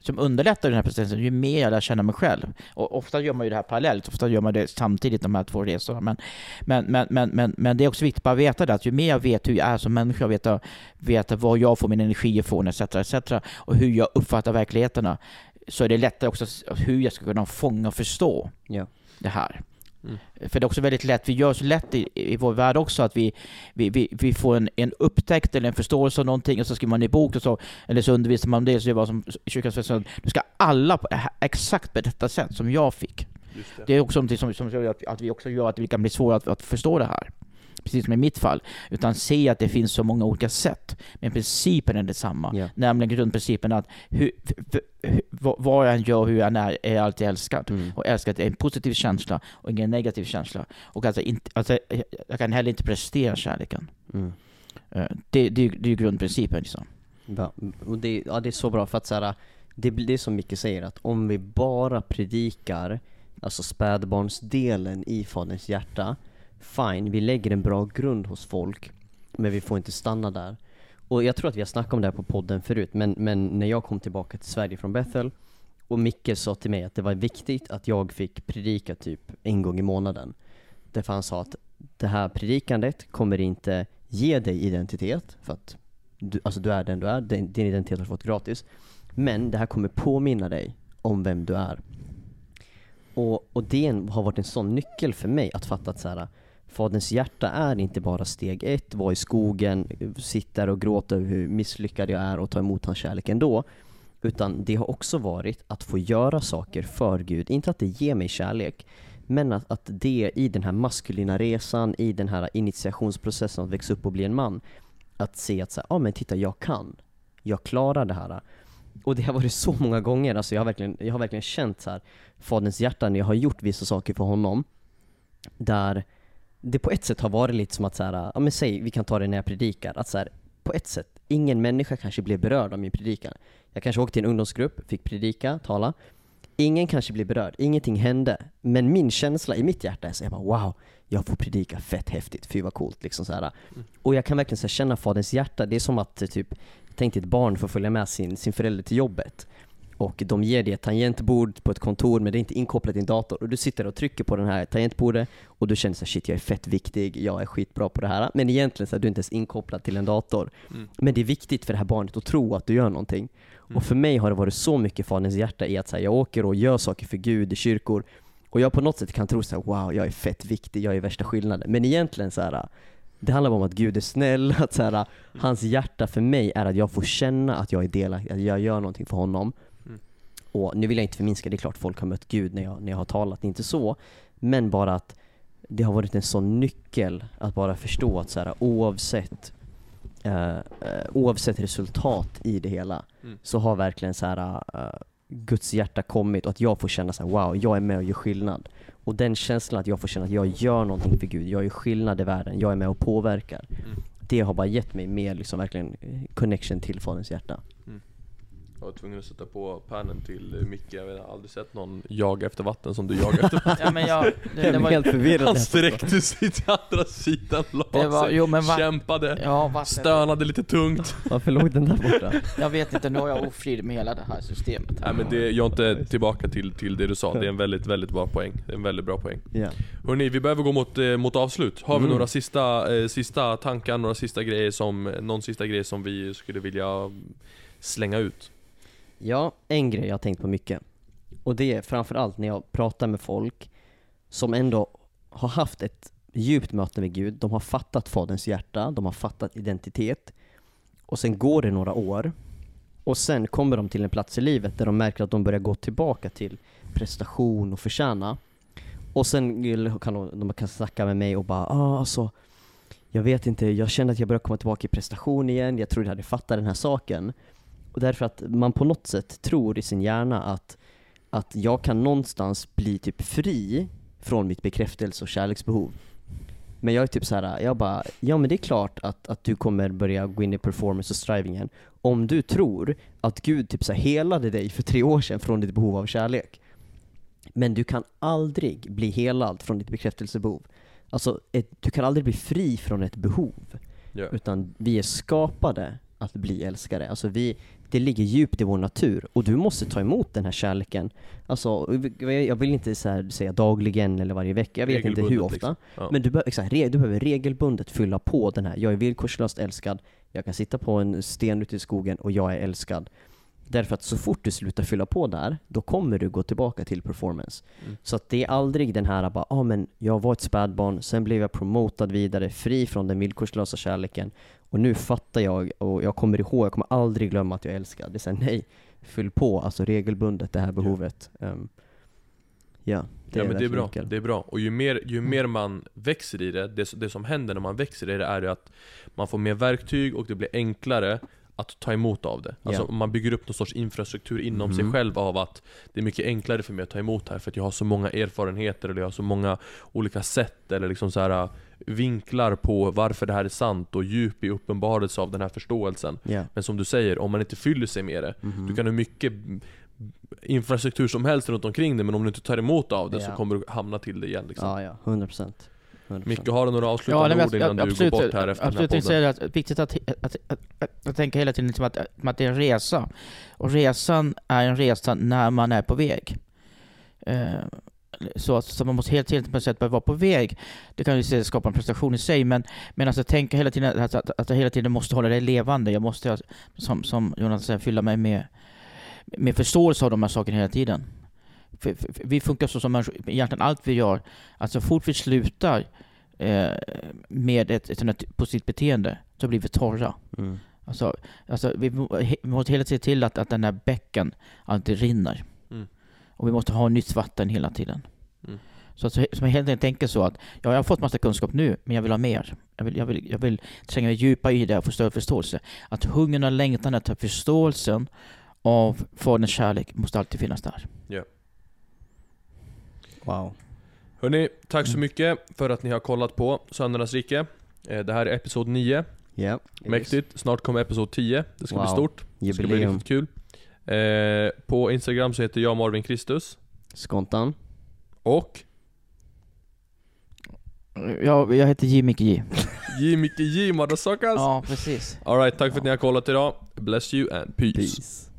Speaker 3: som underlättar den här processen, ju mer jag lär känna mig själv. Och ofta gör man ju det här parallellt, ofta gör man det samtidigt, de här två resorna. Men, men, men, men, men, men det är också viktigt att veta det, att ju mer jag vet hur jag är som människa, veta, veta var jag får min energi ifrån, etc, etc. Och hur jag uppfattar verkligheterna, så är det lättare också hur jag ska kunna fånga och förstå
Speaker 1: Ja.
Speaker 3: det här.
Speaker 2: Mm.
Speaker 3: För det är också väldigt lätt, vi gör så lätt i, i vår värld också att vi, vi, vi, vi får en, en upptäckt eller en förståelse av någonting och så skriver man i bok och så, eller så undervisar man om det, så det var som kyrkans föreståndare, nu ska alla på exakt på detta sätt som jag fick.
Speaker 2: Det.
Speaker 3: Det är också någonting som, som gör att, att vi också gör att det kan bli svårare att, att förstå det här. Precis som i mitt fall. Utan se att det finns så många olika sätt. Men principen är detsamma.
Speaker 1: Ja.
Speaker 3: Nämligen grundprincipen att hur, vad- jag än gör, hur jag än är, är jag alltid älskad.
Speaker 1: Mm.
Speaker 3: Och älskat är en positiv känsla och ingen negativ känsla. Och alltså, inte, alltså jag- kan heller inte prestera kärleken.
Speaker 1: Mm.
Speaker 3: Eh, Det, det, det är ju grundprincipen liksom.
Speaker 1: Ja, och det, ja, det är så bra för att så här, det det som Micke säger att om vi bara predikar alltså spädbarnsdelen i Faderns hjärta Fine, vi lägger en bra grund hos folk men vi får inte stanna där. Och jag tror att vi har snackat om det här på podden förut men, men när jag kom tillbaka till Sverige från Bethel och Micke sa till mig att det var viktigt att jag fick predika typ en gång i månaden. Därför han sa att det här predikandet kommer inte ge dig identitet för att du, alltså du är den du är, din, din identitet har du fått gratis. Men det här kommer påminna dig om vem du är. Och, och det har varit en sån nyckel för mig att fatta att så här, Faderns hjärta är inte bara steg ett, vara i skogen, sitta och gråta över hur misslyckad jag är och ta emot hans kärlek ändå. Utan det har också varit att få göra saker för Gud. Inte att det ger mig kärlek, men att, att det i den här maskulina resan, i den här initiationsprocessen att växa upp och bli en man, att se att så här, ja men titta jag kan, jag klarar det här. Och det har varit så många gånger, alltså jag har verkligen, jag har verkligen känt så här, faderns hjärta när jag har gjort vissa saker för honom, där det på ett sätt har varit lite som att så här, ja men säg, vi kan ta det när jag predikar, att så här, på ett sätt, ingen människa kanske blev berörd av min predikan. Jag kanske åkte till en ungdomsgrupp, fick predika, tala. Ingen kanske blev berörd, ingenting hände. Men min känsla i mitt hjärta är så jag bara wow, jag får predika fett häftigt, fy vad coolt liksom så här. Och jag kan verkligen så här, känna faderns hjärta, det är som att typ, tänk dig ett barn får följa med sin, sin förälder till jobbet. Och de ger dig ett tangentbord på ett kontor men det är inte inkopplat i en dator. Och du sitter och trycker på den här tangentbordet och du känner så här, shit jag är fett viktig, jag är skitbra på det här. Men egentligen så är du inte ens inkopplad till en dator.
Speaker 2: Mm.
Speaker 1: Men det är viktigt för det här barnet att tro att du gör någonting.
Speaker 2: Mm.
Speaker 1: Och för mig har det varit så mycket Faderns hjärta i att så här, jag åker och gör saker för Gud i kyrkor och jag på något sätt kan tro så här, wow, jag är fett viktig, jag är värsta skillnaden. Men egentligen så här, det handlar om att Gud är snäll, att så här, hans hjärta för mig är att jag får känna att jag är delaktig, att jag gör någonting för honom.
Speaker 2: Mm.
Speaker 1: Och nu vill jag inte förminska, det är klart folk har mött Gud när jag, när jag har talat, det är inte så. Men bara att det har varit en sån nyckel att bara förstå att så här, oavsett eh, eh, oavsett resultat i det hela
Speaker 2: Mm.
Speaker 1: så har verkligen så här eh, Guds hjärta kommit och att jag får känna så här, wow, jag är med och gör skillnad. Och den känslan att jag får känna att jag gör någonting för Gud, jag gör skillnad i världen, jag är med och påverkar.
Speaker 2: Mm.
Speaker 1: Det har bara gett mig mer liksom verkligen eh, connection till Faderns hjärta.
Speaker 2: Jag var tvungen att sätta på pärnen till Micke, jag har aldrig sett någon jaga efter vatten som du jagar efter vatten.
Speaker 3: Ja, men jag, [LAUGHS] det, det var,
Speaker 1: helt förvirrad.
Speaker 2: Han sträckte sig till andra sidan, la
Speaker 3: det var,
Speaker 2: sig,
Speaker 3: jo men va,
Speaker 2: kämpade,
Speaker 3: ja, vatten,
Speaker 2: stönade lite tungt. [LAUGHS]
Speaker 1: Varför låg den där borta?
Speaker 3: jag vet inte, nu har jag ofrid med hela det här systemet.
Speaker 2: Nej men det, jag är inte tillbaka till, till det du sa, det är en väldigt, väldigt bra poäng. Det är en väldigt bra poäng.
Speaker 1: Ja.
Speaker 2: Hörni, vi behöver gå mot, eh, mot avslut. Har vi
Speaker 1: Mm.
Speaker 2: några sista, eh, sista tankar, några sista grejer som, någon sista grej som vi skulle vilja slänga ut?
Speaker 1: Ja, en grej jag har tänkt på mycket. Och det är framförallt när jag pratar med folk som ändå har haft ett djupt möte med Gud. De har fattat Faderns hjärta, de har fattat identitet. Och sen går det några år. Och sen kommer de till en plats i livet där de märker att de börjar gå tillbaka till prestation och förtjäna. Och sen kan de, de kan snacka med mig och bara ah, alltså jag vet inte, jag känner att jag börjar komma tillbaka i prestation igen, jag trodde jag hade fattat den här saken. Och därför att man på något sätt tror i sin hjärna att, att jag kan någonstans bli typ fri från mitt bekräftelse och kärleksbehov. Men jag är typ så här, jag bara, ja men det är klart att, att du kommer börja gå in i performance och striving igen. Om du tror att Gud typ så här helade dig för tre år sedan från ditt behov av kärlek. Men du kan aldrig bli helad från ditt bekräftelsebehov. Alltså, ett, du kan aldrig bli fri från ett behov.
Speaker 2: Ja.
Speaker 1: Utan vi är skapade att bli älskade. Alltså vi, det ligger djupt i vår natur och du måste ta emot den här kärleken. Alltså, jag vill inte så säga dagligen eller varje vecka, jag vet inte hur ofta.
Speaker 2: liksom. Ja.
Speaker 1: Men du, bör, exakt, du behöver regelbundet fylla på den här, jag är villkorslöst älskad, jag kan sitta på en sten ute i skogen och jag är älskad. Därför att så fort du slutar fylla på där, då kommer du gå tillbaka till performance.
Speaker 2: Mm.
Speaker 1: Så att det är aldrig den här bara, ah, men jag var ett spädbarn, sen blev jag promotad vidare, fri från den villkorslösa kärleken. Och nu fattar jag, och jag kommer ihåg, jag kommer aldrig glömma att jag är älskad. Det är såhär, nej, fyll på, alltså regelbundet det här behovet. Um, ja, det
Speaker 2: ja
Speaker 1: är
Speaker 2: men det är bra,
Speaker 1: nyckeln.
Speaker 2: det är bra. Och ju mer, ju mer man växer i det, det, det som händer när man växer i det är att man får mer verktyg och det blir enklare att ta emot av det. Alltså
Speaker 1: Ja.
Speaker 2: man bygger upp någon sorts infrastruktur inom sig
Speaker 1: Mhm.
Speaker 2: själv av att det är mycket enklare för mig att ta emot här för att jag har så många erfarenheter eller jag har så många olika sätt eller liksom så här vinklar på varför det här är sant och djup i uppenbarelse av den här förståelsen.
Speaker 1: Ja.
Speaker 2: Men som du säger, om man inte fyller sig med det
Speaker 1: Mhm.
Speaker 2: du kan ha mycket infrastruktur som helst runt omkring det men om du inte tar emot av det så
Speaker 1: Ja.
Speaker 2: kommer du hamna till det igen liksom.
Speaker 1: Ja, ja, 100
Speaker 2: Micke, har du några avslutande
Speaker 3: nej, men
Speaker 2: ord innan du
Speaker 3: absolut,
Speaker 2: går bort här efter den här
Speaker 3: absolut, jag
Speaker 2: podden?
Speaker 3: är viktigt att, att, att, att, att tänka hela tiden liksom att, att det är en resa. Och resan är en resa när man är på väg. Eh, så, så man måste hela tiden på sätt vara på väg. Det kan ju skapa en prestation i sig, men, men alltså tänka hela tiden att, att, att jag hela tiden måste hålla det levande. Jag måste, som, som Jonas säger, fylla mig med, med förståelse av de här sakerna hela tiden. För, för, för vi funkar så som människor, egentligen allt vi gör, att så fort vi slutar eh, med ett, ett sånt här positivt beteende så blir vi torra.
Speaker 1: Mm.
Speaker 3: Alltså, alltså vi, vi måste hela tiden se till att, att den här bäcken alltid rinner.
Speaker 2: Mm.
Speaker 3: Och vi måste ha nytt vatten hela tiden.
Speaker 2: Mm.
Speaker 3: Så att så, som jag helt enkelt tänker så att ja, jag har fått massa kunskap nu, men jag vill ha mer. Jag vill, jag vill, jag vill tränga mig djupare i det och få större förståelse. Att hungern och längtan efter förståelsen av Faderns kärlek måste alltid finnas där.
Speaker 1: Wow.
Speaker 2: Hörni, tack så
Speaker 3: Mm.
Speaker 2: mycket för att ni har kollat på Söndernas rike. Eh, Det här är episod 9.
Speaker 1: Ja.
Speaker 2: Mäktigt. Snart kommer episod 10. Det ska bli
Speaker 1: Wow.
Speaker 2: stort. Det ska bli riktigt kul. Eh, på Instagram så heter jag Marvin Kristus.
Speaker 1: Skontan.
Speaker 2: Och
Speaker 3: Jag, jag heter J. Micke J. [LAUGHS]
Speaker 2: J. Micke J. Motherfuckers.
Speaker 3: Ja, precis.
Speaker 2: Alright, tack för att ni har kollat idag. Bless you and peace.
Speaker 1: Peace.